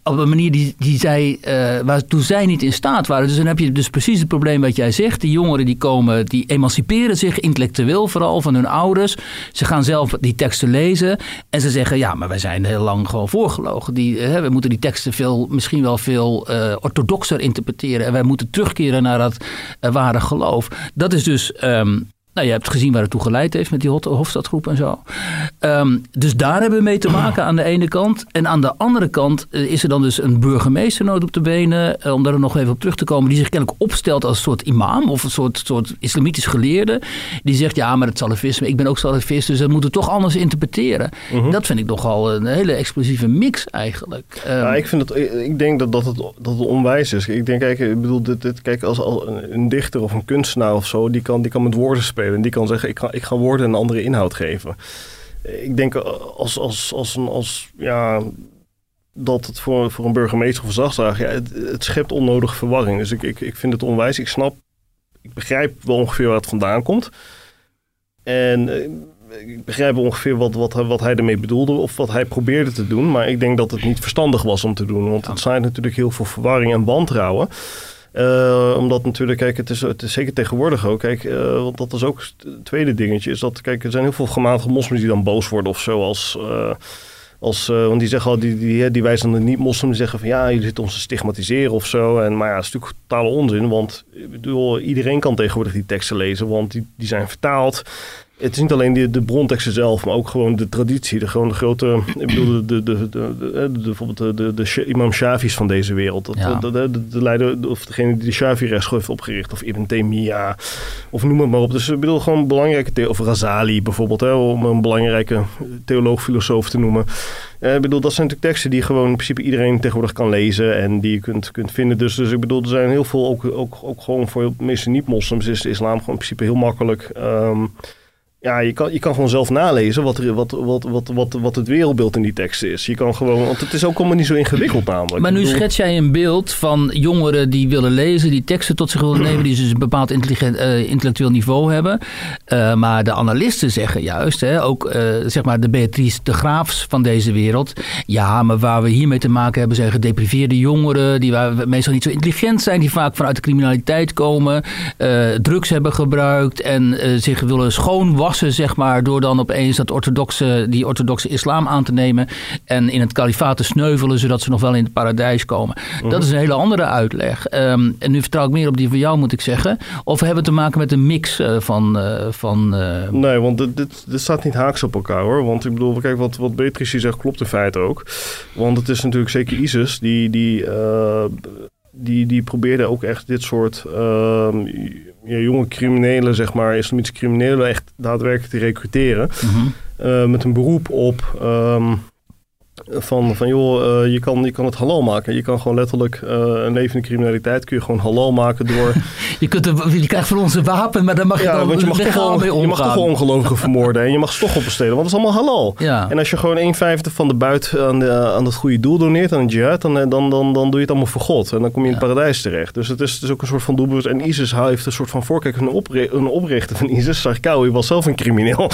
Speaker 2: Op een manier die, die zij, eh waartoe zij niet in staat waren. Dus dan heb je dus precies het probleem wat jij zegt. Die jongeren die komen, die emanciperen zich intellectueel vooral van hun ouders. Ze gaan zelf die teksten lezen. En ze zeggen, ja, maar wij zijn heel lang gewoon voorgelogen. Die, hè, we moeten die teksten veel, misschien wel veel eh, orthodoxer interpreteren. En wij moeten terugkeren naar dat eh, ware geloof. Dat is dus... ehm, nou, je hebt gezien waar het toe geleid heeft met die Hofstadgroep en zo. Ehm, dus daar hebben we mee te maken aan de ene kant. En aan de andere kant eh, is er dan dus een burgemeesternood op de benen. eh, om daar nog even op terug te komen. Die zich kennelijk opstelt als een soort imam of een soort, soort islamitisch geleerde. Die zegt, ja, maar het salafisme, ik ben ook salafist, dus dat moeten we toch anders interpreteren. Dat vind ik nogal een hele explosieve mix eigenlijk. Ehm,
Speaker 3: Ja, ik, vind het, ik denk dat, dat, het, dat het onwijs is. Ik denk, kijk, ik bedoel, dit, dit, kijk als, als een een dichter of een kunstenaar of zo, die kan, die kan met woorden spelen. En die kan zeggen, ik ga, ik ga woorden een andere inhoud geven. Ik denk als, als, als, een, als ja, dat het voor, voor een burgemeester of een zachtzager, ja, het, het schept onnodige verwarring. Dus ik, ik, ik vind het onwijs. Ik snap, ik begrijp wel ongeveer waar het vandaan komt. En eh, ik begrijp ongeveer wat, wat, wat hij ermee bedoelde of wat hij probeerde te doen. Maar ik denk dat het niet verstandig was om te doen. Want het zaait natuurlijk heel veel verwarring en wantrouwen. Eh, omdat natuurlijk, kijk, het is, het is zeker tegenwoordig ook. Kijk, eh, want dat is ook het tweede dingetje. Is dat, kijk, er zijn heel veel gematigde moslims die dan boos worden of zo. Als, eh, als, want die zeggen al, die, die, die wijzen dan de niet-moslims zeggen van ja, jullie zitten ons te stigmatiseren of zo. En, maar ja, dat is natuurlijk totale onzin. Want ik bedoel, iedereen kan tegenwoordig die teksten lezen, want die, die zijn vertaald. Het is niet alleen de, de bronteksten zelf, maar ook gewoon de traditie. De, gewoon de grote, ik bedoel, de, de, de, de, de- de- bijvoorbeeld de, de, imam Shafi's van deze wereld. De, de, de, de leider, of degene die de Shafi-rechtschool heeft opgericht. Of Ibn Taymiyyah, of noem het maar op. Dus ik bedoel, gewoon belangrijke, of Razali bijvoorbeeld, hè, om een belangrijke theoloog, filosoof te noemen. Eh, ik bedoel, dat zijn natuurlijk teksten die gewoon in principe iedereen tegenwoordig kan lezen en die je kunt, kunt vinden. Dus, dus ik bedoel, er zijn heel veel, ook, ook, ook gewoon voor de meeste niet-moslims is de islam gewoon in principe heel makkelijk. Ehm, ja, je kan, je kan gewoon zelf nalezen wat, er, wat, wat, wat, wat, wat het wereldbeeld in die teksten is. Je kan gewoon, want het is ook allemaal niet zo ingewikkeld namelijk.
Speaker 2: Maar nu
Speaker 3: bedoel-
Speaker 2: schets jij een beeld van jongeren die willen lezen, die teksten tot zich willen nemen, die dus een bepaald intelligent, eh, intellectueel niveau hebben. Eh, maar de analisten zeggen juist, hè, ook eh, zeg maar de Beatrice de Graafs van deze wereld. Ja, maar waar we hiermee te maken hebben zijn gedepriveerde jongeren, die waar- meestal niet zo intelligent zijn, die vaak vanuit de criminaliteit komen, drugs hebben gebruikt en zich willen schoonwassen, zeg maar, door dan opeens dat orthodoxe, die orthodoxe islam aan te nemen en in het kalifaat te sneuvelen, zodat ze nog wel in het paradijs komen. Dat is een hele andere uitleg. Ehm, en nu vertrouw ik meer op die van jou, moet ik zeggen. Of we hebben te maken met een mix eh, van. eh, van eh,
Speaker 3: Nee, want dit, dit, dit staat niet haaks op elkaar hoor. Want ik bedoel, kijk, wat, wat Beatrice zegt klopt in feite ook. Want het is natuurlijk zeker ISIS die, die, die, die probeerde ook echt dit soort ehm, ja, jonge criminelen, zeg maar, islamitische criminelen, echt daadwerkelijk te recruteren.
Speaker 2: mhm.
Speaker 3: Eh, met een beroep op ehm, van, van joh, eh, je, kan, je kan het halal maken. Je kan gewoon letterlijk eh, een levende criminaliteit kun je gewoon halal maken door...
Speaker 2: je, kunt je krijgt van ons een wapen, maar daar mag je dan
Speaker 3: want je mag, toch wel,
Speaker 2: mee
Speaker 3: je mag toch
Speaker 2: omgaan.
Speaker 3: wel ongelovigen vermoorden en je mag ze toch opstelen, want dat is allemaal halal.
Speaker 2: Ja.
Speaker 3: En als je gewoon 1 vijfde van de buit aan, de, aan het goede doel doneert, aan het jihad, dan, dan, dan, dan doe je het allemaal voor God. En dan kom je in het paradijs terecht. Dus het is, het is ook een soort van doelbewust. En ISIS heeft een soort van voorkijk. Een, opri een oprichter van ISIS, Sarkawi, was zelf een crimineel.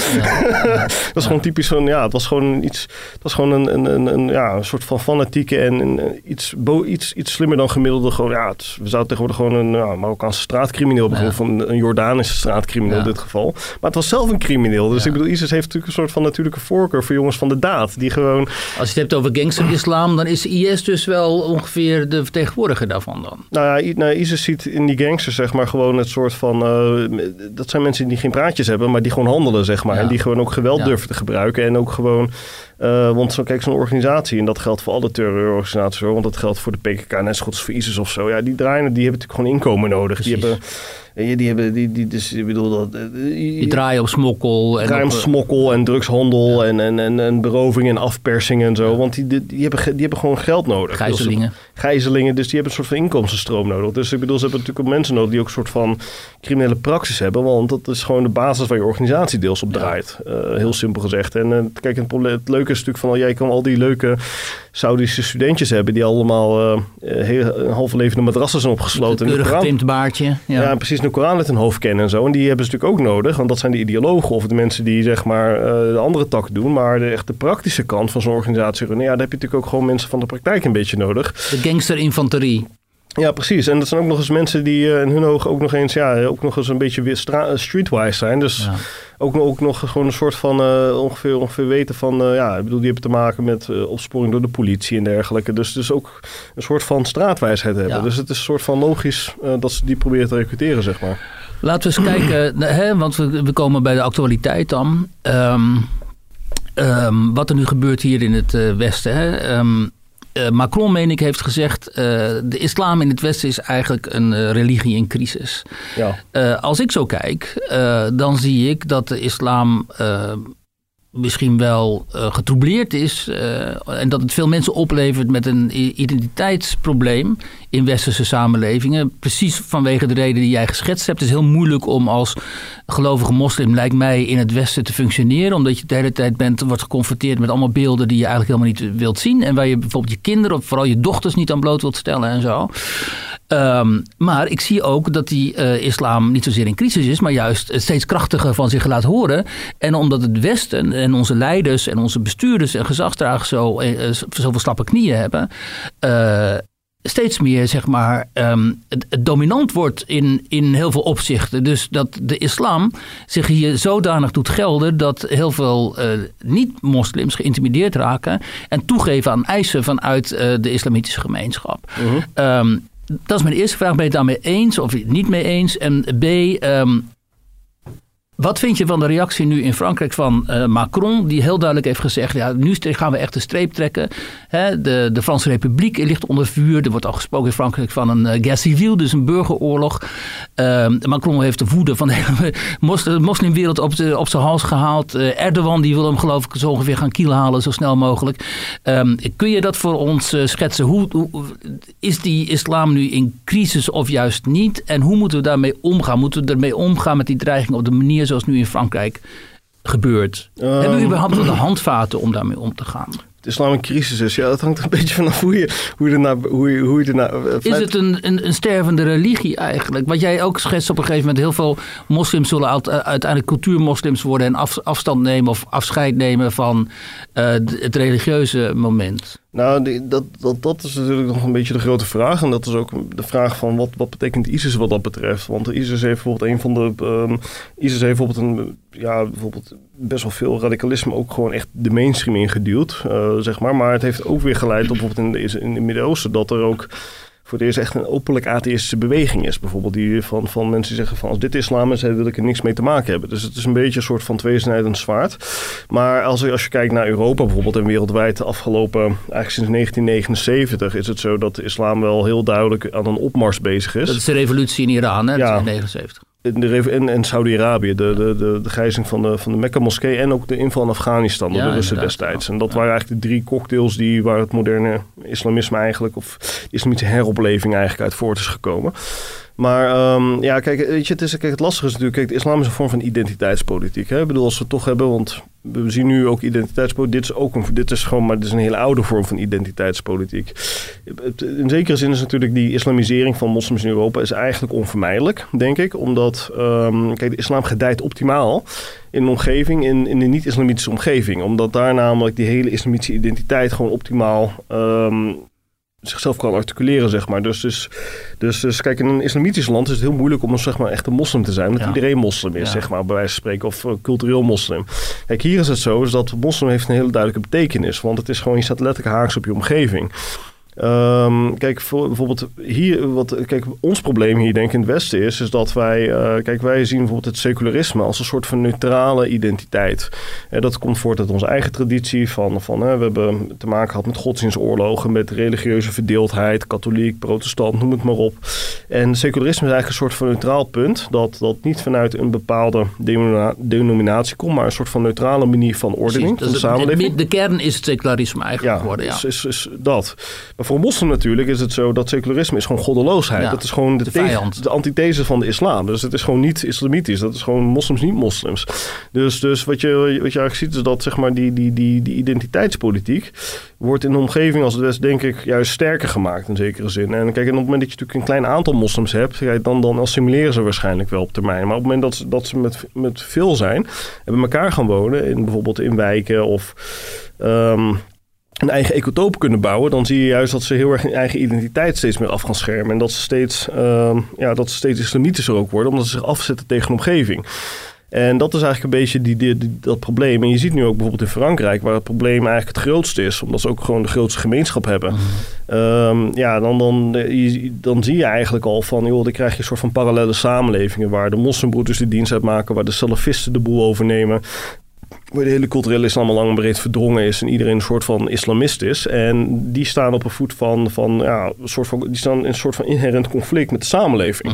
Speaker 3: dat is gewoon typisch zo'n, ja, het was gewoon iets, het was gewoon een, een, een, een, ja, een soort van fanatieke en iets, bo, iets, iets slimmer dan gemiddelde. Gewoon, ja, het, we zouden tegenwoordig gewoon een ja, Marokkaanse straatcrimineel
Speaker 2: Ja.
Speaker 3: of een, een Jordanische straatcrimineel
Speaker 2: Ja.
Speaker 3: in dit geval. Maar het was zelf een crimineel. Dus
Speaker 2: Ja.
Speaker 3: ik bedoel, ISIS heeft natuurlijk een soort van natuurlijke voorkeur voor jongens van de daad. Die gewoon
Speaker 2: Als je het hebt over gangster-islam, dan is IS dus wel ongeveer de vertegenwoordiger daarvan dan.
Speaker 3: Nou ja, nou, ISIS ziet in die gangsters zeg maar gewoon het soort van... eh, dat zijn mensen die geen praatjes hebben, maar die gewoon handelen zeg maar. En die gewoon ook geweld durven te gebruiken. En ook gewoon... eh, want zo, kijk, zo'n organisatie, en dat geldt voor alle terreurorganisaties hoor, want dat geldt voor de PKK net zo goed als voor ISIS of zo. Ja, die draaien, die hebben natuurlijk gewoon inkomen nodig. Die
Speaker 2: Precies.
Speaker 3: Ja, die hebben, die, die, dus, ik bedoel dat... eh,
Speaker 2: Die draaien op smokkel. En op, eh,
Speaker 3: smokkel en drugshandel en, en, en, en beroving en afpersing en zo. Want die, die, die hebben, die hebben gewoon geld nodig.
Speaker 2: Gijzelingen.
Speaker 3: Gijzelingen, dus die hebben een soort van inkomstenstroom nodig. Dus ik bedoel, ze hebben natuurlijk ook mensen nodig die ook een soort van criminele praxis hebben. Want dat is gewoon de basis waar je organisatie deels op draait. Eh, heel simpel gezegd. En eh, kijk, het, probleem- het leuke is natuurlijk van, jij kan al die leuke Saudische studentjes hebben die allemaal eh, eh, heel, een halve levende matrassen zijn opgesloten. de
Speaker 2: keurig baardje. Ja.
Speaker 3: Ja, precies. De Koran uit hun hoofd kennen en zo. En die hebben ze natuurlijk ook nodig. Want dat zijn de ideologen of de mensen die zeg maar eh, de andere tak doen. Maar de, echt de praktische kant van zo'n organisatie runnen. Ja, daar heb je natuurlijk ook gewoon mensen van de praktijk een beetje nodig.
Speaker 2: De gangsterinfanterie.
Speaker 3: Ja, precies. En dat zijn ook nog eens mensen die eh, in hun ogen ook nog eens, ja, ook nog eens een beetje weer stra- streetwise zijn. Dus
Speaker 2: Ja.
Speaker 3: ook, nog- ook nog gewoon een soort van eh, ongeveer, ongeveer weten van, eh, ja, ik bedoel, die hebben te maken met eh, opsporing door de politie en dergelijke. Dus dus ook een soort van straatwijsheid hebben.
Speaker 2: Ja.
Speaker 3: Dus het is een soort van logisch eh, dat ze die proberen te recruteren, zeg maar.
Speaker 2: Laten we eens kijken, hè, want we, we komen bij de actualiteit dan. Ehm, ehm, wat er nu gebeurt hier in het eh, Westen. Hè. Ehm, eh, Macron, meen ik, heeft gezegd... eh, de islam in het Westen is eigenlijk een eh, religie in crisis.
Speaker 3: Ja.
Speaker 2: Als ik zo kijk, dan zie ik dat de islam misschien wel eh getroubleerd is. en dat het veel mensen oplevert met een identiteitsprobleem in westerse samenlevingen. Precies vanwege de reden die jij geschetst hebt. Het is heel moeilijk om als gelovige moslim, lijkt mij, in het westen te functioneren. Omdat je de hele tijd bent, wordt geconfronteerd met allemaal beelden die je eigenlijk helemaal niet wilt zien. En waar je bijvoorbeeld je kinderen, of vooral je dochters, niet aan bloot wilt stellen en zo. Ehm, maar ik zie ook dat die eh, islam niet zozeer in crisis is, maar juist steeds krachtiger van zich laat horen. En omdat het Westen en onze leiders en onze bestuurders en gezagsdragers zo, eh, zoveel slappe knieën hebben. Steeds meer, zeg maar, ehm, het, het dominant wordt in, in heel veel opzichten. Dus dat de islam zich hier zodanig doet gelden dat heel veel eh, niet-moslims geïntimideerd raken en toegeven aan eisen vanuit eh, de islamitische gemeenschap. Ehm, dat is mijn eerste vraag. Ben je het daarmee eens of niet mee eens? En B, ehm, wat vind je van de reactie nu in Frankrijk van eh, Macron, die heel duidelijk heeft gezegd: ja, nu gaan we echt de streep trekken. Hè, de, de Franse Republiek ligt onder vuur. Er wordt al gesproken in Frankrijk van een uh, guerre civile, dus een burgeroorlog. Ehm, Macron heeft de woede van de hele mos, de moslimwereld op, de, op zijn hals gehaald. Eh, Erdogan die wil hem geloof ik zo ongeveer gaan kiel halen, zo snel mogelijk. Ehm, kun je dat voor ons eh, schetsen? Hoe, hoe, is die islam nu in crisis of juist niet? En hoe moeten we daarmee omgaan? Moeten we ermee omgaan met die dreiging op de manier zoals nu in Frankrijk gebeurt?
Speaker 3: Ehm,
Speaker 2: Hebben we überhaupt wel de handvaten om daarmee om te gaan?
Speaker 3: Het islam een crisis is, ja, dat hangt een beetje vanaf hoe je, hoe je. Hoe je, hoe je ernaar eh,
Speaker 2: Is het een, een, een stervende religie eigenlijk? Wat jij ook schetst op een gegeven moment. Heel veel moslims zullen uit- uiteindelijk cultuurmoslims worden... en af, afstand nemen of afscheid nemen van eh, het religieuze moment.
Speaker 3: Nou, die- dat, dat, dat is natuurlijk nog een beetje de grote vraag. En dat is ook de vraag van wat, wat betekent ISIS wat dat betreft. Want ISIS heeft bijvoorbeeld een van de... ehm, ISIS heeft bijvoorbeeld, een, ja, bijvoorbeeld best wel veel radicalisme ook gewoon echt de mainstream ingeduwd, eh, zeg maar. Maar het heeft ook weer geleid bijvoorbeeld in, in het Midden-Oosten dat er ook voor het eerst echt een openlijk atheïstische beweging is. Bijvoorbeeld die van, van mensen die zeggen van als dit islam is, wil ik er niks mee te maken hebben. Dus het is een beetje een soort van tweesnijdend zwaard. Maar als, je- als je kijkt naar Europa bijvoorbeeld en wereldwijd de afgelopen, eigenlijk sinds 1979 is het zo dat de islam wel heel duidelijk aan een opmars bezig is.
Speaker 2: Dat is de revolutie in Iran, hè?
Speaker 3: Ja.
Speaker 2: is in 79.
Speaker 3: In, de, in, in Saudi-Arabië, de, de, de, de gijzing van de, van de Mekka-moskee en ook de inval in Afghanistan door
Speaker 2: Ja,
Speaker 3: de Russen
Speaker 2: inderdaad.
Speaker 3: destijds. En dat
Speaker 2: Ja.
Speaker 3: waren eigenlijk de drie cocktails die, waar het moderne islamisme eigenlijk, of islamitische heropleving eigenlijk uit voort is gekomen. Maar ehm, ja, kijk, weet je, het, is, kijk, het lastige is natuurlijk, kijk, de islam is een vorm van identiteitspolitiek. Hè? Ik bedoel, als we het toch hebben, want we zien nu ook identiteitspolitiek. Dit is ook een, dit is gewoon, maar dit is een hele oude vorm van identiteitspolitiek. In zekere zin is natuurlijk die islamisering van moslims in Europa is eigenlijk onvermijdelijk, denk ik. Omdat, ehm, kijk, de islam gedijt optimaal in een omgeving, in, in een niet-islamitische omgeving. Omdat daar namelijk die hele islamitische identiteit gewoon optimaal ehm, zichzelf kan articuleren, zeg maar. Dus, dus, dus, dus kijk, in een islamitisch land is het heel moeilijk om zeg maar, echt een moslim te zijn. Omdat
Speaker 2: Ja.
Speaker 3: iedereen moslim is,
Speaker 2: Ja.
Speaker 3: zeg maar, bij wijze van spreken. Of eh, cultureel moslim. Kijk, hier is het zo, is dat moslim heeft een hele duidelijke betekenis. Want het is gewoon, je staat letterlijk haaks op je omgeving. Ehm, kijk, voor, bijvoorbeeld hier, wat, kijk, ons probleem hier denk ik in het Westen is, is dat wij, eh, kijk, wij zien bijvoorbeeld het secularisme als een soort van neutrale identiteit. En dat komt voort uit onze eigen traditie van, van hè, we hebben te maken gehad met godsdienstoorlogen, met religieuze verdeeldheid, katholiek, protestant, noem het maar op. En secularisme is eigenlijk een soort van neutraal punt, dat, dat niet vanuit een bepaalde denomina- denominatie komt, maar een soort van neutrale manier van ordening
Speaker 2: Precies,
Speaker 3: van de samenleving.
Speaker 2: De, de kern is het secularisme eigenlijk
Speaker 3: Ja,
Speaker 2: geworden. Ja.
Speaker 3: Is, is, is dat. Maar voor moslim natuurlijk is het zo dat secularisme is gewoon goddeloosheid.
Speaker 2: Ja,
Speaker 3: dat is gewoon de,
Speaker 2: de
Speaker 3: tegen- de antithese van de islam. Dus het is gewoon niet islamitisch. Dat is gewoon moslims niet moslims. Dus, dus wat, je, wat je eigenlijk ziet is dat zeg maar, die, die, die, die identiteitspolitiek wordt in een omgeving als het West denk ik juist sterker gemaakt in zekere zin. En kijk, en op het moment dat je natuurlijk een klein aantal moslims hebt, kijk, dan, dan assimileren ze waarschijnlijk wel op termijn. Maar op het moment dat ze, dat ze met, met veel zijn en bij elkaar gaan wonen, in, bijvoorbeeld in wijken of ehm, een eigen ecotoop kunnen bouwen, dan zie je juist dat ze heel erg hun eigen identiteit steeds meer af gaan schermen. En dat ze steeds, ehm, ja, dat ze steeds islamitischer ook worden, omdat ze zich afzetten tegen de omgeving. En dat is eigenlijk een beetje die, die, die- dat probleem. En je ziet nu ook bijvoorbeeld in Frankrijk, waar het probleem eigenlijk het grootste is, omdat ze ook gewoon de grootste gemeenschap hebben. Ehm, ja, dan, dan, dan zie je eigenlijk al van, joh, dan krijg je een soort van parallele samenlevingen waar de moslimbroeders de dienst uitmaken, waar de salafisten de boel overnemen. Waar de hele culturele islam al lang en breed verdrongen is en iedereen een soort van islamist is. En die staan op een voet van, van ja, een soort van, die staan in een soort van inherent conflict met de samenleving.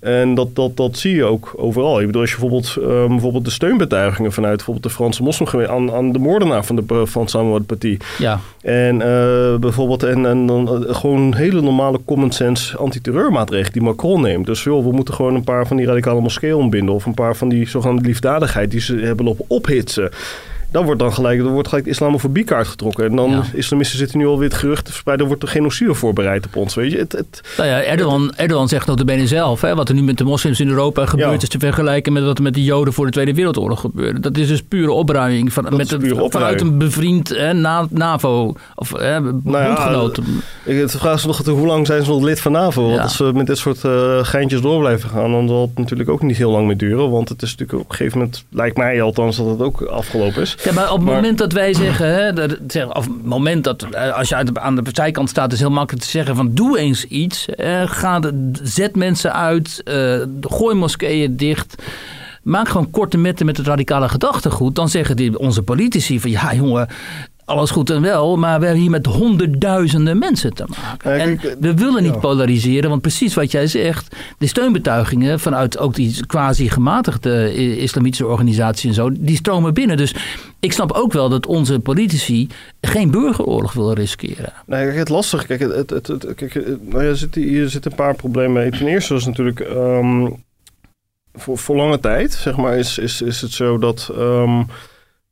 Speaker 3: En dat, dat, dat zie je ook overal. Ik bedoel, als je bijvoorbeeld, ehm, bijvoorbeeld de steunbetuigingen vanuit bijvoorbeeld de Franse moslimgemeenschap aan, aan de moordenaar van, de, van Samuel Paty.
Speaker 2: Ja.
Speaker 3: En eh, bijvoorbeeld en, en dan eh, gewoon hele normale common sense antiterreurmaatregelen die Macron neemt. Dus joh, we moeten gewoon een paar van die radicale moskeeën ontbinden. Of een paar van die zogenaamde liefdadigheid die ze hebben lopen ophitsen. Dan wordt dan gelijk, dan wordt gelijk de islamofobiekaart getrokken. En dan,
Speaker 2: Ja.
Speaker 3: islamisten zitten nu alweer het gerucht te verspreiden, er wordt er genocide voorbereid op ons. Weet je, het, het,
Speaker 2: Nou ja, Erdogan, Erdogan zegt notabene zelf, hè, wat er nu met de moslims in Europa gebeurt,
Speaker 3: Ja.
Speaker 2: is te vergelijken met wat er met de Joden voor de Tweede Wereldoorlog gebeurde. Dat is dus pure opruiming van,
Speaker 3: Dat
Speaker 2: met vanuit een bevriend hè, na, NAVO of hè,
Speaker 3: Nou ja,
Speaker 2: bondgenoot.
Speaker 3: Het vraag is nog hoe lang zijn ze nog lid van NAVO? Want als ze met dit soort eh, geintjes door blijven gaan, dan zal het natuurlijk ook niet heel lang meer duren. Want het is natuurlijk op een gegeven moment, lijkt mij althans, dat het ook afgelopen is.
Speaker 2: Ja, maar op het
Speaker 3: Maar-
Speaker 2: moment dat wij zeggen, hè, dat, zeg, of het moment dat, eh, als je uit de- aan de zijkant staat, is heel makkelijk te zeggen van doe eens iets. eh, ga de, zet mensen uit, eh, gooi moskeeën dicht. Maak gewoon korte metten met het radicale gedachtegoed. Dan zeggen die, onze politici van ja jongen, alles goed en wel, maar we hebben hier met honderdduizenden mensen te maken. En
Speaker 3: kijk,
Speaker 2: we willen niet polariseren, want precies wat jij zegt, de steunbetuigingen vanuit ook die quasi-gematigde islamitische organisaties en zo, die stromen binnen. Dus ik snap ook wel dat onze politici geen burgeroorlog willen riskeren.
Speaker 3: Nee, kijk, het lastige, kijk, het, het, het, kijk, nou, ja, er zitten hier zitten een paar problemen mee. Ten eerste is natuurlijk, ehm, voor, voor lange tijd, zeg maar, is, is, is het zo dat, ehm,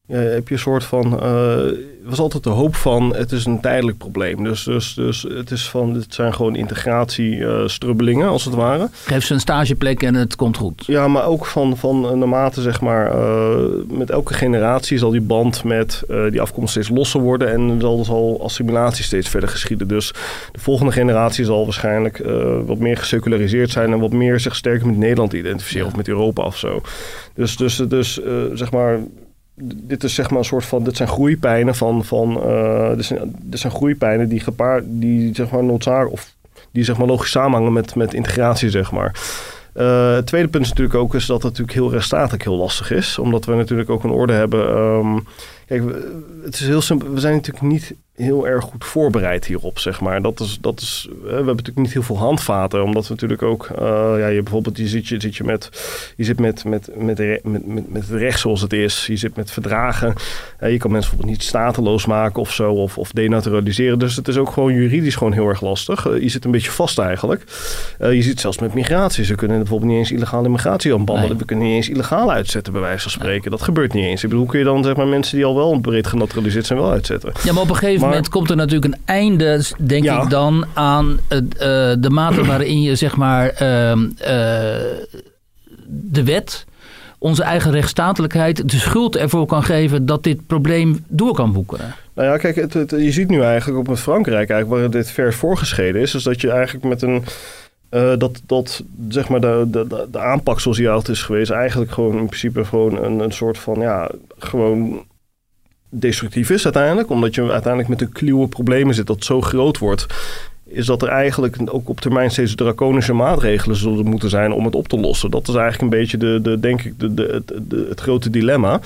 Speaker 3: ja, heb je een soort van, er was altijd de hoop van, het is een tijdelijk probleem. Dus, dus, dus het is van, het zijn gewoon integratiestrubbelingen, als het ware.
Speaker 2: Geef ze een stageplek en het komt goed.
Speaker 3: Ja, maar ook van, van eh, naarmate, zeg maar, eh, met elke generatie zal die band met die afkomst steeds losser worden en zal, zal assimilatie steeds verder geschieden. Dus de volgende generatie zal waarschijnlijk wat meer geseculariseerd zijn en wat meer zich sterker met Nederland identificeren
Speaker 2: Ja.
Speaker 3: of met Europa of zo. Dus, dus, dus zeg maar. Dit is zeg maar een soort van. Dit zijn groeipijnen van. van eh, dit, zijn, zijn groeipijnen die gepaard. die zeg maar noodzakelijk. of die zeg maar logisch samenhangen met, met integratie, zeg maar. Eh, het tweede punt is natuurlijk ook is dat het natuurlijk heel rechtsstatelijk heel lastig is. Omdat we natuurlijk ook een orde hebben. ehm, kijk, het is heel simpel. We zijn natuurlijk niet heel erg goed voorbereid hierop, zeg maar. Dat is, dat is, eh, we hebben natuurlijk niet heel veel handvaten. Omdat we natuurlijk ook... eh, ja, je bijvoorbeeld, je zit, je, zit je met... Je zit met, met, met, met, met, met het recht zoals het is. Je zit met verdragen. Eh, je kan mensen bijvoorbeeld niet stateloos maken of zo. Of, of denaturaliseren. Dus het is ook gewoon juridisch gewoon heel erg lastig. Je zit een beetje vast eigenlijk. Je ziet zelfs met migratie. Ze kunnen bijvoorbeeld niet eens illegale migratie aanbanden.
Speaker 2: Nee.
Speaker 3: We kunnen niet eens illegaal uitzetten, bij wijze van spreken. Dat gebeurt niet eens. Ik bedoel, hoe kun je dan zeg maar mensen die al wel breed genaturaliseerd zijn wel uitzetten?
Speaker 2: Ja, maar op een gegeven
Speaker 3: Maar-
Speaker 2: moment komt er natuurlijk een einde, denk
Speaker 3: Ja.
Speaker 2: ik dan, aan het, eh, de mate waarin je zeg maar ehm, eh, de wet, onze eigen rechtsstatelijkheid, de schuld ervoor kan geven dat dit probleem door kan woekeren.
Speaker 3: Nou ja, kijk, het, het- je ziet nu eigenlijk op met Frankrijk, eigenlijk, waar dit vers voorgeschreven is, is dat je eigenlijk met een. eh, dat, dat zeg maar de, de, de, de aanpak zoals die altijd is geweest, eigenlijk gewoon in principe gewoon een, een soort van ja, gewoon destructief is uiteindelijk. Omdat je uiteindelijk met een kluwe problemen zit dat zo groot wordt. Is dat er eigenlijk ook op termijn steeds draconische maatregelen zullen moeten zijn om het op te lossen. Dat is eigenlijk een beetje de, de denk ik, de, de, het grote dilemma.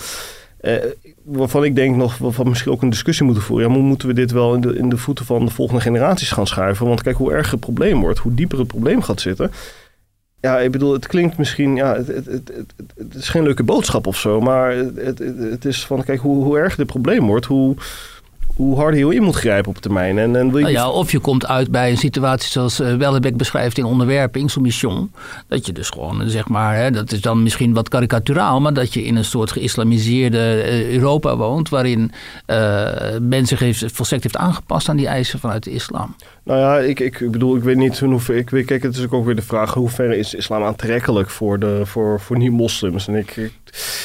Speaker 3: Eh, waarvan ik denk nog, waarvan misschien ook een discussie moeten voeren. Ja, moeten we dit wel in de, in de voeten van de volgende generaties gaan schuiven? Want kijk hoe erg het probleem wordt, hoe dieper het probleem gaat zitten. Ja, ik bedoel, het klinkt misschien, ja, het, het, het, is geen leuke boodschap of zo, maar het, het, is van, kijk, hoe, hoe erg dit probleem wordt, hoe, hoe harder je in moet grijpen op termijn. En, en wil je...
Speaker 2: Nou ja, of je komt uit bij een situatie zoals uh, Wellebeck beschrijft in onderwerping, Soumission. Dat je dus gewoon, zeg maar, hè, dat is dan misschien wat karikaturaal, maar dat je in een soort geïslamiseerde uh, Europa woont, waarin uh, men zich heeft, volstrekt heeft aangepast aan die eisen vanuit de islam.
Speaker 3: Nou ja, ik, ik bedoel, ik weet niet hoe ver. Ik weet, kijk, het is ook weer de vraag: hoe ver is islam aantrekkelijk voor, de, voor, voor niet-moslims? En ik, ik,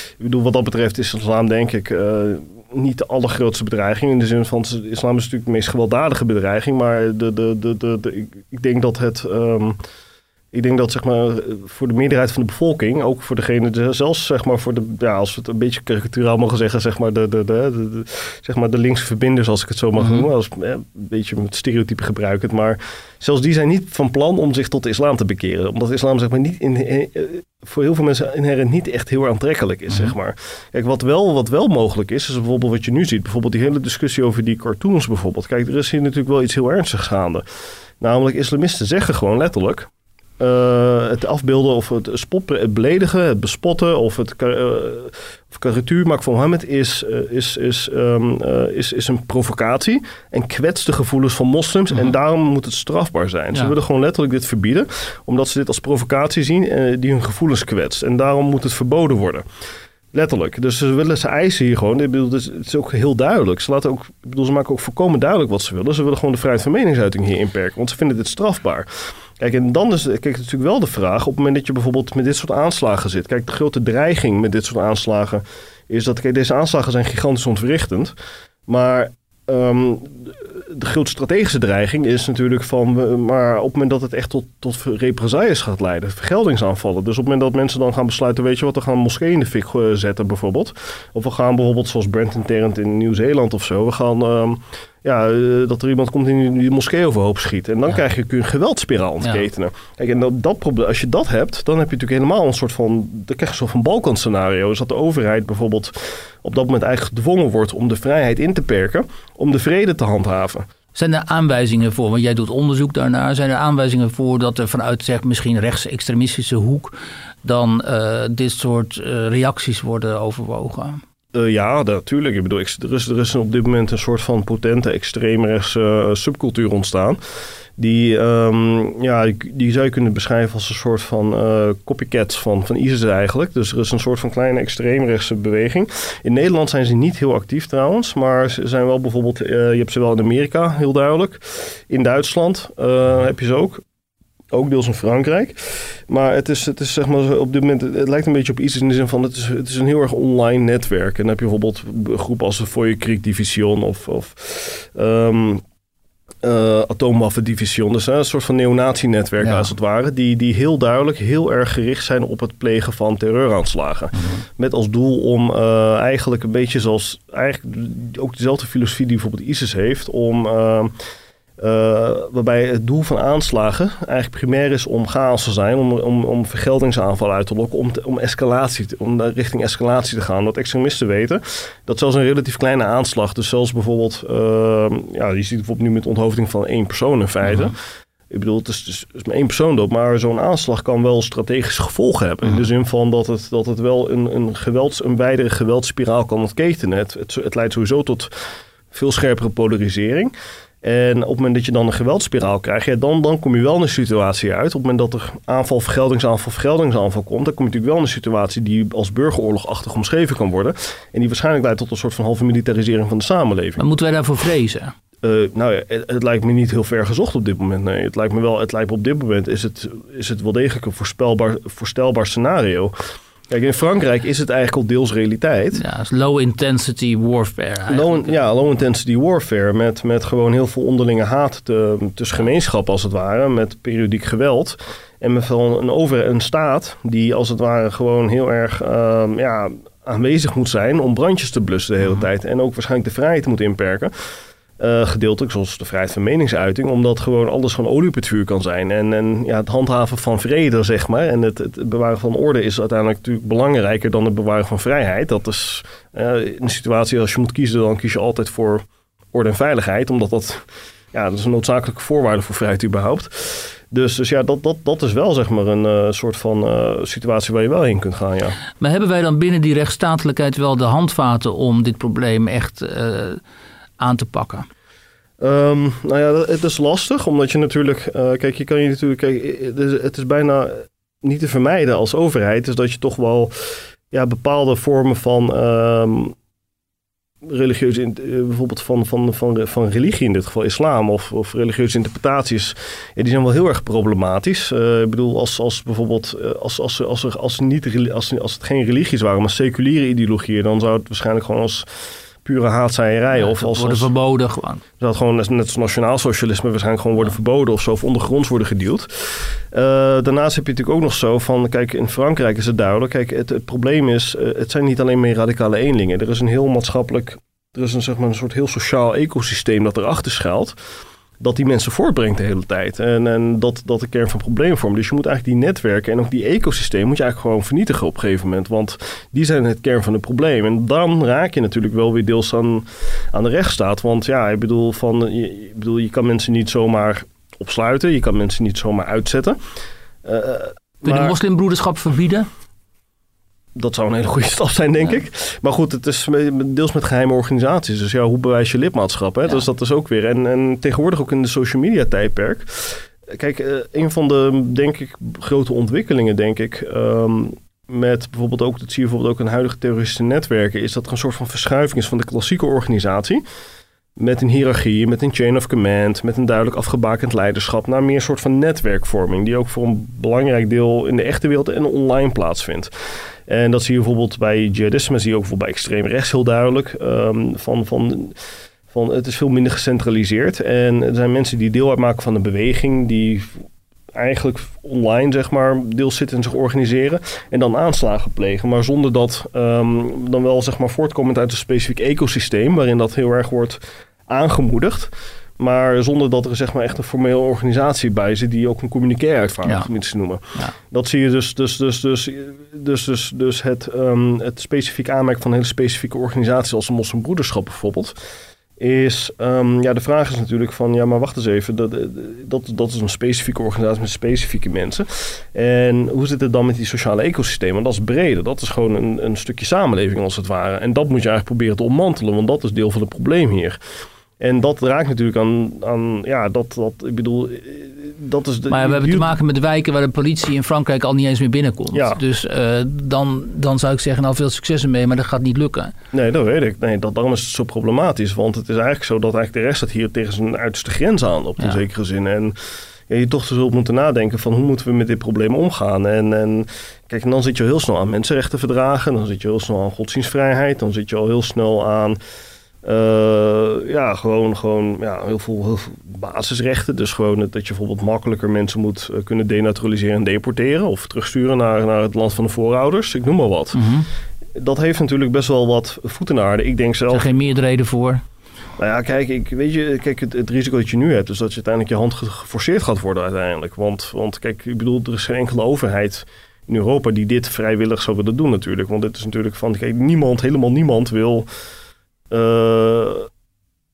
Speaker 3: ik, bedoel, wat dat betreft is islam, denk ik niet de allergrootste bedreiging. In de zin van, islam is natuurlijk de meest gewelddadige bedreiging. Maar de, de, de, de, ik, denk dat het... Um, ik denk dat zeg maar, voor de meerderheid van de bevolking, ook voor degene, zelfs zeg maar, voor de, ja, als we het een beetje karikaturaal mogen zeggen, zeg maar, de, de, de, de, zeg maar de linkse verbinders, als ik het zo mag noemen, als, eh, een beetje met stereotype gebruik het, maar zelfs die zijn niet van plan om zich tot de islam te bekeren. Omdat islam zeg maar, niet in, in, voor heel veel mensen inherent niet echt heel aantrekkelijk is. zeg maar. Kijk, wat wel, wat wel mogelijk is, is bijvoorbeeld wat je nu ziet. Bijvoorbeeld die hele discussie over die cartoons bijvoorbeeld. Kijk, er is hier natuurlijk wel iets heel ernstigs gaande. Namelijk, islamisten zeggen gewoon letterlijk uh, het afbeelden of het, spot, het beledigen, het bespotten of het uh, of karikatuur maken van Mohammed is, uh, is, is, um, is, is een provocatie en kwetst de gevoelens van moslims. En mhm. daarom moet het strafbaar zijn. Ja. Ze willen gewoon letterlijk dit verbieden, omdat ze dit als provocatie zien die hun gevoelens kwetst. En daarom moet het verboden worden. Letterlijk. Dus ze willen, ze eisen hier gewoon. Ik bedoel, het is ook heel duidelijk. Ze, laten ook, ik bedoel, ze maken ook voorkomen duidelijk wat ze willen. Ze willen gewoon de vrijheid van meningsuiting hier inperken, want ze vinden dit strafbaar. Kijk, en dan is kijk, natuurlijk wel de vraag, op het moment dat je bijvoorbeeld met dit soort aanslagen zit. Kijk, de grote dreiging met dit soort aanslagen is dat kijk, deze aanslagen zijn gigantisch ontwrichtend. Maar um, de grote strategische dreiging is natuurlijk van, maar op het moment dat het echt tot, tot represailles gaat leiden, vergeldingsaanvallen. Dus op het moment dat mensen dan gaan besluiten, weet je wat, we gaan moskeeën in de fik eh, zetten bijvoorbeeld. Of we gaan bijvoorbeeld zoals Brenton Tarrant in Nieuw-Zeeland of zo, we gaan... Um, ja, eh, dat er iemand komt in die moskee overhoop schiet. En dan krijg je, kun je een geweldspiraal ontketenen. Ja. Kijk, en dat, dat probleem, als je dat hebt, dan heb je natuurlijk helemaal een soort van... Dan krijg je een soort van Balkan-scenario. Dus dat de overheid bijvoorbeeld op dat moment eigenlijk gedwongen wordt... om de vrijheid in te perken, om de vrede te handhaven.
Speaker 2: Zijn er aanwijzingen voor, want jij doet onderzoek daarnaar... zijn er aanwijzingen voor dat er vanuit zeg, misschien rechtsextremistische hoek... dan uh, dit soort uh, reacties worden overwogen?
Speaker 3: Uh, ja, natuurlijk. Ik bedoel, er is, er is op dit moment een soort van potente extreemrechtse uh, subcultuur ontstaan. Die, um, ja, die zou je kunnen beschrijven als een soort van uh, copycats van, van ISIS eigenlijk. Dus er is een soort van kleine extreemrechtse beweging. In Nederland zijn ze niet heel actief trouwens. Maar ze zijn wel bijvoorbeeld, je hebt ze wel in Amerika, heel duidelijk. In Duitsland heb je ze ook ook deels in Frankrijk. Maar het is, het is zeg maar op dit moment, het lijkt een beetje op iets in de zin van het is, het is een heel erg online netwerk. En dan heb je bijvoorbeeld groepen als de Feuerkrieg Division of, of um, uh, atoomwaffendivision. Dus een soort van neonazi-netwerk ja. als het ware. Die, die heel duidelijk heel erg gericht zijn op het plegen van terreuraanslagen. Mm -hmm. Met als doel om uh, eigenlijk een beetje zoals... Eigenlijk ook dezelfde filosofie die bijvoorbeeld ISIS heeft... om... Uh, uh, waarbij het doel van aanslagen eigenlijk primair is om chaos te zijn, om, om, om vergeldingsaanval uit te lokken, om, te, om, escalatie, om richting escalatie te gaan. Dat extremisten weten dat zelfs een relatief kleine aanslag, dus zelfs bijvoorbeeld, uh, ja, je ziet bijvoorbeeld nu met onthoofding van één persoon in feite. Uh -huh. Ik bedoel, het is, het is maar één persoon dood, maar zo'n aanslag kan wel strategische gevolgen hebben. In de zin van dat het, dat het wel een, een, gewelds, een wijdere geweldsspiraal kan ontketenen. Het, het, het leidt sowieso tot veel scherpere polarisering. En op het moment dat je dan een geweldspiraal krijgt, ja, dan, dan kom je wel in een situatie uit. Op het moment dat er aanval, vergeldingsaanval, vergeldingsaanval komt, dan kom je natuurlijk wel in een situatie die als burgeroorlogachtig omschreven kan worden. En die waarschijnlijk leidt tot een soort van halve militarisering van de samenleving.
Speaker 2: Maar moeten wij daarvoor vrezen?
Speaker 3: Uh, nou ja, het, het, lijkt me niet heel ver gezocht op dit moment. Nee, het lijkt me wel, het lijkt me op dit moment is het, is het wel degelijk een voorspelbaar, voorstelbaar scenario. Kijk, in Frankrijk is het eigenlijk al deels realiteit.
Speaker 2: Ja, low intensity warfare.
Speaker 3: Low, ja, low intensity warfare met, met gewoon heel veel onderlinge haat te, tussen gemeenschappen als het ware. Met periodiek geweld. En met een, over, een staat die als het ware gewoon heel erg um, ja, aanwezig moet zijn om brandjes te blussen de hele tijd. En ook waarschijnlijk de vrijheid moet inperken. Eh, gedeeltelijk, zoals de vrijheid van meningsuiting, omdat gewoon alles gewoon olie op het vuur kan zijn. En, en ja, het handhaven van vrede, zeg maar, en het, het bewaren van orde is uiteindelijk natuurlijk belangrijker dan het bewaren van vrijheid. Dat is eh, in een situatie als je moet kiezen, dan kies je altijd voor orde en veiligheid, omdat dat, ja, dat is een noodzakelijke voorwaarde voor vrijheid überhaupt. Dus, dus ja, dat, dat, dat is wel zeg maar een eh, soort van situatie waar je wel heen kunt gaan, ja.
Speaker 2: Maar hebben wij dan binnen die rechtsstatelijkheid wel de handvaten om dit probleem echt aan te pakken?
Speaker 3: Ehm, nou ja, het is lastig, omdat je natuurlijk... eh, kijk, je kan je natuurlijk... Kijk, het is, is bijna niet te vermijden als overheid. Dus dat je toch wel ja, bepaalde vormen van... ehm religieuze... in- eh, bijvoorbeeld van, van, van, van religie, in dit geval islam... of, of religieuze interpretaties... Die zijn wel heel erg problematisch. Eh, ik bedoel, als, als bijvoorbeeld... Als, als, als, als, niet, als, als het geen religies waren, maar seculiere ideologieën... dan zou het waarschijnlijk gewoon als pure haatzaaierij... of als,
Speaker 2: worden
Speaker 3: als,
Speaker 2: verboden gewoon.
Speaker 3: dat gewoon net als nationaal socialisme waarschijnlijk gewoon worden verboden of zo, of ondergronds worden gedeeld. Eh, daarnaast heb je natuurlijk ook nog zo van, kijk, in Frankrijk is het duidelijk. Kijk, het, het probleem is, eh, het zijn niet alleen meer radicale eenlingen. Er is een heel maatschappelijk, er is een, zeg maar, een soort heel sociaal ecosysteem dat erachter schuilt. Dat die mensen voortbrengt de hele tijd. En, en dat, dat de kern van probleem vormt. Dus je moet eigenlijk die netwerken en ook die ecosysteem moet je eigenlijk gewoon vernietigen op een gegeven moment. Want die zijn het kern van het probleem. En dan raak je natuurlijk wel weer deels aan, aan de rechtsstaat. Want ja, ik bedoel, van, je, ik bedoel, je kan mensen niet zomaar opsluiten. Je kan mensen niet zomaar uitzetten.
Speaker 2: Kun je
Speaker 3: maar-
Speaker 2: de moslimbroederschap verbieden?
Speaker 3: Dat zou een hele goede stap zijn, denk ik. Maar goed, het is deels met geheime organisaties. Dus ja, hoe bewijs je lidmaatschap? Hè? Dus dat is ook weer. En, en tegenwoordig ook in de social media tijdperk. Kijk, eh, een van de, denk ik, grote ontwikkelingen, denk ik... ehm, met bijvoorbeeld ook, dat zie je bijvoorbeeld ook in huidige terroristische netwerken... is dat er een soort van verschuiving is van de klassieke organisatie... met een hiërarchie, met een chain of command... met een duidelijk afgebakend leiderschap... naar meer een soort van netwerkvorming... die ook voor een belangrijk deel in de echte wereld en online plaatsvindt. En dat zie je bijvoorbeeld bij jihadisme, zie je ook bijvoorbeeld bij extreem rechts heel duidelijk. ehm, van, van, van het is veel minder gecentraliseerd. En er zijn mensen die deel uitmaken van een beweging die eigenlijk online, zeg maar, deels zitten en zich organiseren. En dan aanslagen plegen. Maar zonder dat ehm, dan wel, zeg maar, voortkomend uit een specifiek ecosysteem. Waarin dat heel erg wordt aangemoedigd. Maar zonder dat er zeg maar echt een formele organisatie bij zit die ook een communiqué uitvaardigt,
Speaker 2: Ja.
Speaker 3: om iets te noemen.
Speaker 2: Ja.
Speaker 3: Dat zie je dus, dus, dus, dus, dus, dus, dus het, ehm, het specifiek aanmerken van hele specifieke organisaties als de moslimbroederschap bijvoorbeeld. Is, ehm, ja, de vraag is natuurlijk van, ja, maar wacht eens even. Dat, dat, dat is een specifieke organisatie met specifieke mensen. En hoe zit het dan met die sociale ecosystemen? Dat is breder. Dat is gewoon een, een stukje samenleving als het ware. En dat moet je eigenlijk proberen te ontmantelen, want dat is deel van het probleem hier. En dat raakt natuurlijk aan, aan ja, dat, dat, ik bedoel, eh, dat is de...
Speaker 2: Maar we hebben te maken met wijken waar de politie in Frankrijk al niet eens meer binnenkomt.
Speaker 3: Ja.
Speaker 2: Dus eh, dan, dan zou ik zeggen, nou veel succes ermee, maar dat gaat niet lukken.
Speaker 3: Nee, dat weet ik. Nee, dat, daarom is het zo problematisch. Want het is eigenlijk zo dat eigenlijk de rest dat hier tegen zijn uiterste grens aanloopt in
Speaker 2: Ja.
Speaker 3: zekere zin. En ja, je toch zult moeten nadenken van hoe moeten we met dit probleem omgaan. En, en kijk, en dan zit je heel snel aan mensenrechtenverdragen. Dan zit je heel snel aan godsdienstvrijheid. Dan zit je al heel snel aan... eh, ja, gewoon, gewoon ja, heel, veel, heel veel basisrechten. Dus gewoon dat je bijvoorbeeld makkelijker mensen moet eh, kunnen denaturaliseren en deporteren. Of terugsturen naar, naar het land van de voorouders. Ik noem maar wat.
Speaker 2: Mhm.
Speaker 3: Dat heeft natuurlijk best wel wat voeten naar aarde. Ik denk
Speaker 2: Er zijn
Speaker 3: zelf...
Speaker 2: geen meerderheden voor.
Speaker 3: Nou ja, kijk, ik, weet je, kijk het, het risico dat je nu hebt... is dat je uiteindelijk je hand ge- geforceerd gaat worden uiteindelijk. Want, want kijk, ik bedoel, er is geen enkele overheid in Europa... die dit vrijwillig zou willen doen natuurlijk. Want dit is natuurlijk van... Kijk, niemand, helemaal niemand wil... eh,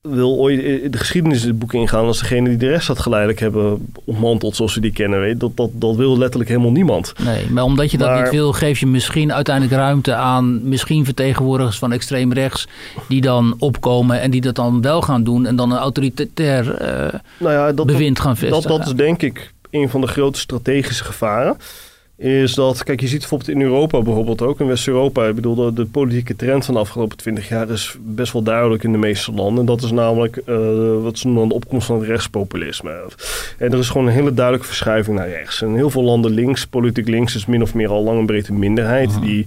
Speaker 3: wil ooit in de geschiedenisboeken ingaan... als degene die de rest dat geleidelijk hebben ontmanteld... zoals we die kennen, weet dat, dat, dat wil letterlijk helemaal niemand.
Speaker 2: Nee, maar omdat je dat
Speaker 3: Maar-
Speaker 2: niet wil, geef je misschien uiteindelijk ruimte aan misschien vertegenwoordigers van extreem rechts die dan opkomen en die dat dan wel gaan doen en dan een autoritair
Speaker 3: Nou ja, dat, dat,
Speaker 2: bewind gaan
Speaker 3: dat,
Speaker 2: vestigen.
Speaker 3: dat is denk ik een van de grote strategische gevaren. Is dat, kijk, je ziet bijvoorbeeld in Europa bijvoorbeeld ook, in West-Europa. Ik bedoel, de, de politieke trend van de afgelopen twintig jaar is best wel duidelijk in de meeste landen. En dat is namelijk eh, wat ze noemen de opkomst van het rechtspopulisme. En er is gewoon een hele duidelijke verschuiving naar rechts. En heel veel landen links, politiek links, is min of meer al lang een minderheid. Die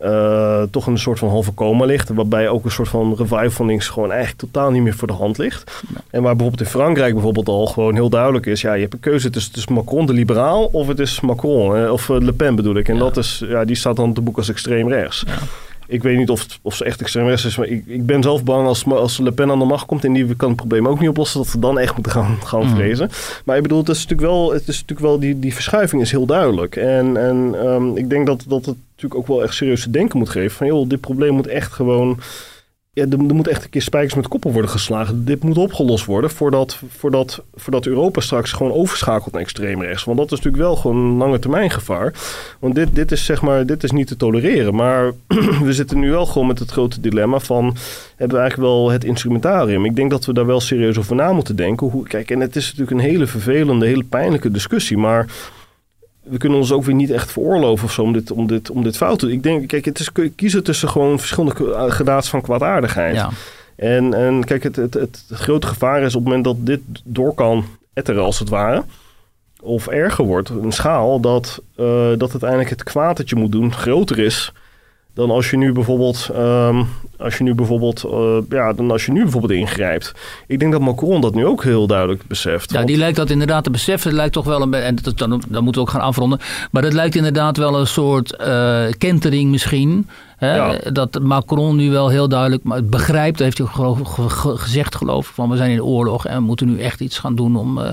Speaker 3: eh, toch een soort van halve coma ligt. Waarbij ook een soort van revival van links gewoon eigenlijk totaal niet meer voor de hand ligt. En waar bijvoorbeeld in Frankrijk bijvoorbeeld al gewoon heel duidelijk is. Ja, je hebt een keuze tussen, tussen Macron de liberaal of het is Macron. Of eh, Le Pen bedoel ik. En
Speaker 2: Ja.
Speaker 3: dat is, ja, die staat dan te boek als extreem rechts. Ik weet niet of, het- of ze echt extreem rechts is, maar ik, ik ben zelf bang als, als Le Pen aan de macht komt en die kan het probleem ook niet oplossen, dat we dan echt moeten gaan, gaan
Speaker 2: Mm.
Speaker 3: vrezen. Maar ik bedoel, het is natuurlijk wel, het is natuurlijk wel die, die verschuiving is heel duidelijk. En, en ehm, ik denk dat, dat het natuurlijk ook wel echt serieus te denken moet geven van, joh, dit probleem moet echt gewoon ja, er, moet echt een keer spijkers met koppen worden geslagen. Dit moet opgelost worden voordat, voordat, voordat Europa straks gewoon overschakelt naar extreem rechts. Want dat is natuurlijk wel gewoon een lange termijn gevaar. Want dit, dit is zeg maar, dit is niet te tolereren. Maar we zitten nu wel gewoon met het grote dilemma van, hebben we eigenlijk wel het instrumentarium? Ik denk dat we daar wel serieus over na moeten denken. Hoe, kijk, en het is natuurlijk een hele vervelende, hele pijnlijke discussie, maar we kunnen ons ook weer niet echt veroorloven of zo om dit, om dit, om dit fout te doen. Ik denk, kijk, het is kiezen tussen gewoon verschillende eh, grada's van kwaadaardigheid.
Speaker 2: Ja.
Speaker 3: En, en kijk, het, het, het, het grote gevaar is op het moment dat dit door kan etteren als het ware. Of erger wordt, een schaal, dat, eh, dat uiteindelijk het kwaad dat je moet doen groter is. Dan als je nu bijvoorbeeld, ehm, als je nu bijvoorbeeld, eh, ja, dan als je nu bijvoorbeeld ingrijpt. Ik denk dat Macron dat nu ook heel duidelijk beseft.
Speaker 2: Ja,
Speaker 3: Want-
Speaker 2: die lijkt dat inderdaad te beseffen. Het lijkt toch wel een en dat, dan, dan moeten we ook gaan afronden. Maar dat lijkt inderdaad wel een soort eh, kentering misschien. Hè?
Speaker 3: Ja.
Speaker 2: Dat Macron nu wel heel duidelijk begrijpt, heeft hij ook geloof, gezegd geloof ik, van we zijn in oorlog en we moeten nu echt iets gaan doen om eh,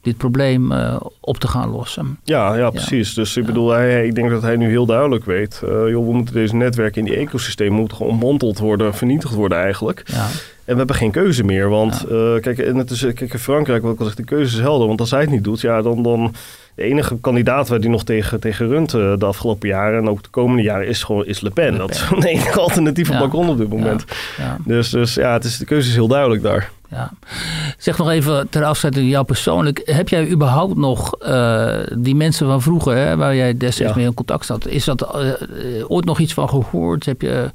Speaker 2: dit probleem eh, op te gaan lossen.
Speaker 3: Ja, ja, precies. Dus ik bedoel, hij, ik denk dat hij nu heel duidelijk weet... eh, joh, we moeten deze netwerken in die ecosystemen... moeten ontmanteld worden, vernietigd worden eigenlijk.
Speaker 2: Ja,
Speaker 3: En we hebben geen keuze meer. Want kijk, en het is, kijk, in Frankrijk, wat ik al zeg, de keuze is helder. Want als hij het niet doet, ja, dan... dan de enige kandidaat waar die nog tegen, tegen runt eh, de afgelopen jaren... en ook de komende jaren, is gewoon is Le Pen.
Speaker 2: Le
Speaker 3: Dat is een enige alternatief op
Speaker 2: Ja.
Speaker 3: Macron op dit moment.
Speaker 2: ja,
Speaker 3: Dus, dus ja, het is, de keuze is heel duidelijk daar.
Speaker 2: ja. Zeg nog even ter afsluiting jou persoonlijk. Heb jij überhaupt nog eh, die mensen van vroeger, hè, waar jij destijds mee in contact zat, is dat eh, ooit nog iets van gehoord? Heb je...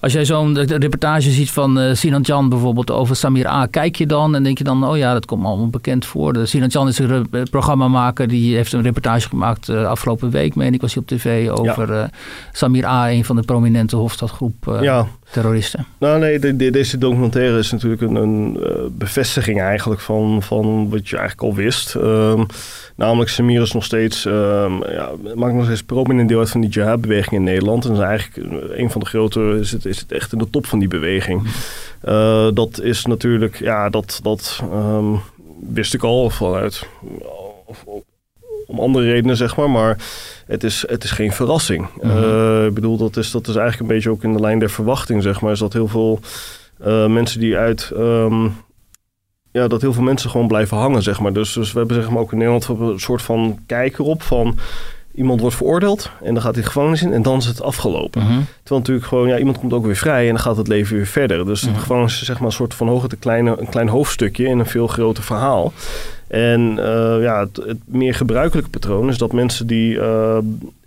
Speaker 2: Als jij zo'n reportage ziet van eh Sinan Jan bijvoorbeeld over Samir A, kijk je dan en denk je dan, oh ja, dat komt allemaal bekend voor. De Sinan Jan is een re- programmamaker, die heeft een reportage gemaakt eh, afgelopen week, meen ik, was hij op tv, over eh, Samir A, een van de prominente Hofstadgroep eh,
Speaker 3: ja,
Speaker 2: terroristen.
Speaker 3: Nou nee, de- de- deze documentaire is natuurlijk een, een eh, bevestiging eigenlijk van, van wat je eigenlijk al wist. Ehm, namelijk Samir is nog steeds, ehm, ja, maakt nog steeds prominent deel uit van die jihad-beweging in Nederland. En is eigenlijk een van de grote, is het, is het echt in de top van die beweging. Eh, dat is natuurlijk, ja, dat, dat ehm, wist ik al vanuit, of- of- om andere redenen zeg maar, maar het is, het is geen verrassing.
Speaker 2: Mhm.
Speaker 3: Eh, ik bedoel, dat is, dat is eigenlijk een beetje ook in de lijn der verwachting, zeg maar, is dat heel veel eh, mensen die uit... ehm, ja, dat heel veel mensen gewoon blijven hangen, zeg maar. Dus, dus we hebben zeg maar ook in Nederland een soort van kijk erop van... Iemand wordt veroordeeld en dan gaat hij de gevangenis in en dan is het afgelopen.
Speaker 2: Mhm.
Speaker 3: Terwijl natuurlijk gewoon, ja, iemand komt ook weer vrij en dan gaat het leven weer verder. Dus
Speaker 2: Mhm.
Speaker 3: de gevangenis is zeg maar een soort van hoogte een, kleine, een klein hoofdstukje in een veel groter verhaal. En eh, ja, het, meer gebruikelijke patroon is dat mensen die, eh,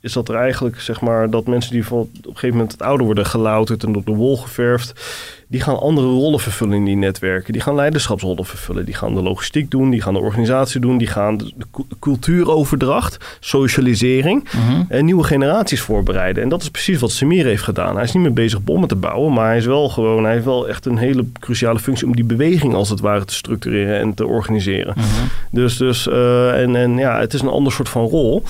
Speaker 3: is dat er eigenlijk zeg maar, dat mensen die op een gegeven moment het ouder worden gelouterd en door de wol geverfd, die gaan andere rollen vervullen in die netwerken. Die gaan leiderschapsrollen vervullen. Die gaan de logistiek doen, die gaan de organisatie doen, die gaan de, de cu- cultuuroverdracht, socialisering
Speaker 2: Mhm.
Speaker 3: en nieuwe generaties voorbereiden. En dat is precies wat Samir heeft gedaan. Hij is niet meer bezig bommen te bouwen, maar hij is wel gewoon, hij heeft wel echt een hele cruciale functie om die beweging als het ware te structureren en te organiseren.
Speaker 2: Mhm.
Speaker 3: Dus, dus eh, en, en ja, het is een ander soort van rol.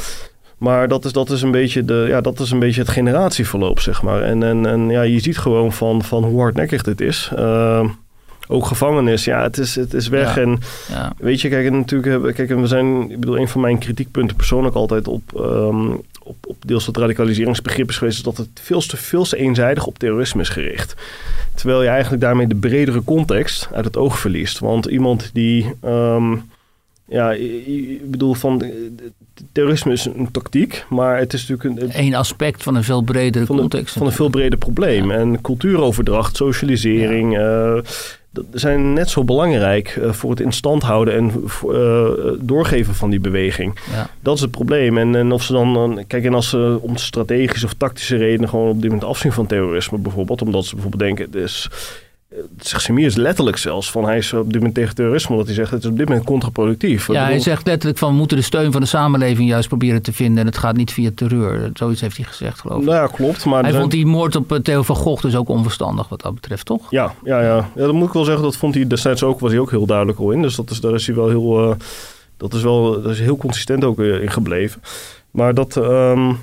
Speaker 3: Maar dat is, dat is, een, beetje de, ja, dat is een beetje het generatieverloop, zeg maar. En, en, en ja, je ziet gewoon van, van hoe hardnekkig dit is. Eh, ook gevangenis, ja, het is, het is weg.
Speaker 2: Ja.
Speaker 3: En
Speaker 2: Ja.
Speaker 3: Weet je, kijk, en natuurlijk kijk, en we zijn, ik bedoel, een van mijn kritiekpunten persoonlijk altijd op, ehm, op, op deels dat radicaliseringsbegrip is geweest, is dat het veel te, veel te eenzijdig op terrorisme is gericht. Terwijl je eigenlijk daarmee de bredere context uit het oog verliest. Want iemand die, ehm, ja, ik bedoel, van eh, terrorisme is een tactiek, maar het is natuurlijk een,
Speaker 2: Eén aspect van een veel bredere
Speaker 3: van een,
Speaker 2: context.
Speaker 3: van een veel breder probleem. En cultuuroverdracht, socialisering, eh, dat zijn net zo belangrijk eh, voor het in stand houden en eh, doorgeven van die beweging.
Speaker 2: Ja.
Speaker 3: Dat is het probleem. En, en of ze dan, dan- kijk, en als ze om strategische of tactische redenen gewoon op dit moment afzien van terrorisme bijvoorbeeld, omdat ze bijvoorbeeld denken, dus zegt Samir is letterlijk zelfs van hij is op dit moment tegen terrorisme, omdat hij zegt het is op dit moment contraproductief.
Speaker 2: Ja, hij zegt letterlijk van we moeten de steun van de samenleving juist proberen te vinden. En het gaat niet via terreur. Zoiets heeft hij gezegd, geloof ik.
Speaker 3: nou ja, klopt. Maar
Speaker 2: hij
Speaker 3: zijn-
Speaker 2: vond die moord op eh, Theo van Gogh dus ook onverstandig wat dat betreft, toch?
Speaker 3: Ja, ja, ja. ja, dat moet ik wel zeggen. Dat vond hij destijds ook, was hij ook heel duidelijk al in. Dus dat is, daar is hij wel heel, eh, dat is wel, dat is heel consistent ook eh, in gebleven. Maar dat, ehm,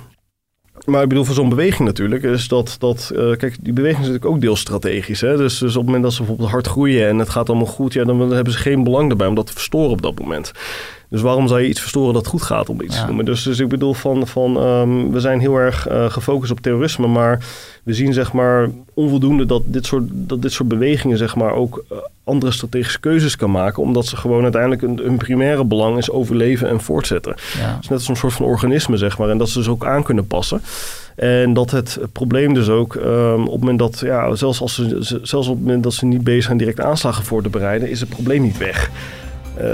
Speaker 3: Maar ik bedoel, voor zo'n beweging natuurlijk, is dat, dat eh, kijk, die beweging is natuurlijk ook deels strategisch. Hè? Dus, dus op het moment dat ze bijvoorbeeld hard groeien en het gaat allemaal goed, ja, dan hebben ze geen belang erbij om dat te verstoren op dat moment. Dus waarom zou je iets verstoren dat goed gaat om iets
Speaker 2: Ja.
Speaker 3: te noemen? Dus, dus ik bedoel, van, van, ehm, we zijn heel erg eh, gefocust op terrorisme, maar we zien zeg maar onvoldoende dat dit soort, dat dit soort bewegingen zeg maar ook eh, andere strategische keuzes kan maken, omdat ze gewoon uiteindelijk een, hun primaire belang is overleven en voortzetten.
Speaker 2: Ja.
Speaker 3: Het is net als een soort van organisme, zeg maar. En dat ze dus ook aan kunnen passen. En dat het probleem dus ook ehm, op het moment dat, ja, zelfs, als ze, ze- zelfs op het moment dat ze niet bezig zijn direct aanslagen voor te bereiden, is het probleem niet weg. Eh,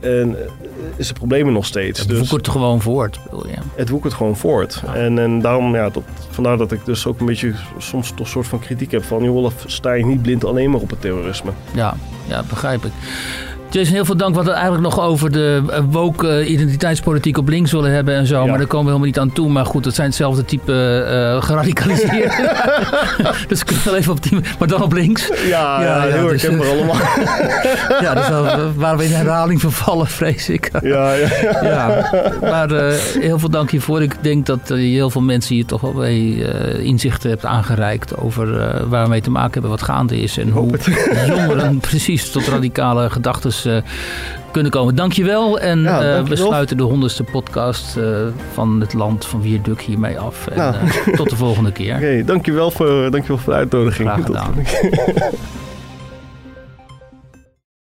Speaker 3: en eh, is het probleem er nog steeds.
Speaker 2: Het
Speaker 3: dus
Speaker 2: woekert gewoon voort, bedoel je.
Speaker 3: het woekert gewoon voort. En, en daarom, ja, dat, vandaar dat ik dus ook een beetje soms toch een soort van kritiek heb van, joh, sta je niet blind alleen maar op het terrorisme.
Speaker 2: Ja, ja, begrijp ik. Jason, heel veel dank. We hadden eigenlijk nog over de eh, woke eh, identiteitspolitiek op links willen hebben en zo.
Speaker 3: Ja.
Speaker 2: Maar daar komen we helemaal niet aan toe. Maar goed, het zijn hetzelfde type eh geradicaliseerd. dus ik kan wel even op die... Maar dan op links.
Speaker 3: Ja,
Speaker 2: Ja, ja,
Speaker 3: heel
Speaker 2: dus,
Speaker 3: herkenbaar allemaal.
Speaker 2: Ja, dus dan waren we in herhaling vervallen, vrees ik.
Speaker 3: ja, ja.
Speaker 2: ja, maar heel veel dank hiervoor. Ik denk dat je heel veel mensen hier toch wel mee inzichten hebt aangereikt over waar we mee te maken hebben, wat gaande is en hoe jongeren precies tot radicale gedachten eh, kunnen komen. Dankjewel en
Speaker 3: Ja,
Speaker 2: eh, we
Speaker 3: dankjewel.
Speaker 2: sluiten de honderdste podcast eh, van het land van Wierduk hiermee af. En
Speaker 3: Nou.
Speaker 2: tot de volgende keer.
Speaker 3: Oké, dankjewel, voor, dankjewel voor de uitnodiging.
Speaker 2: Graag
Speaker 3: Tot-
Speaker 2: gedaan.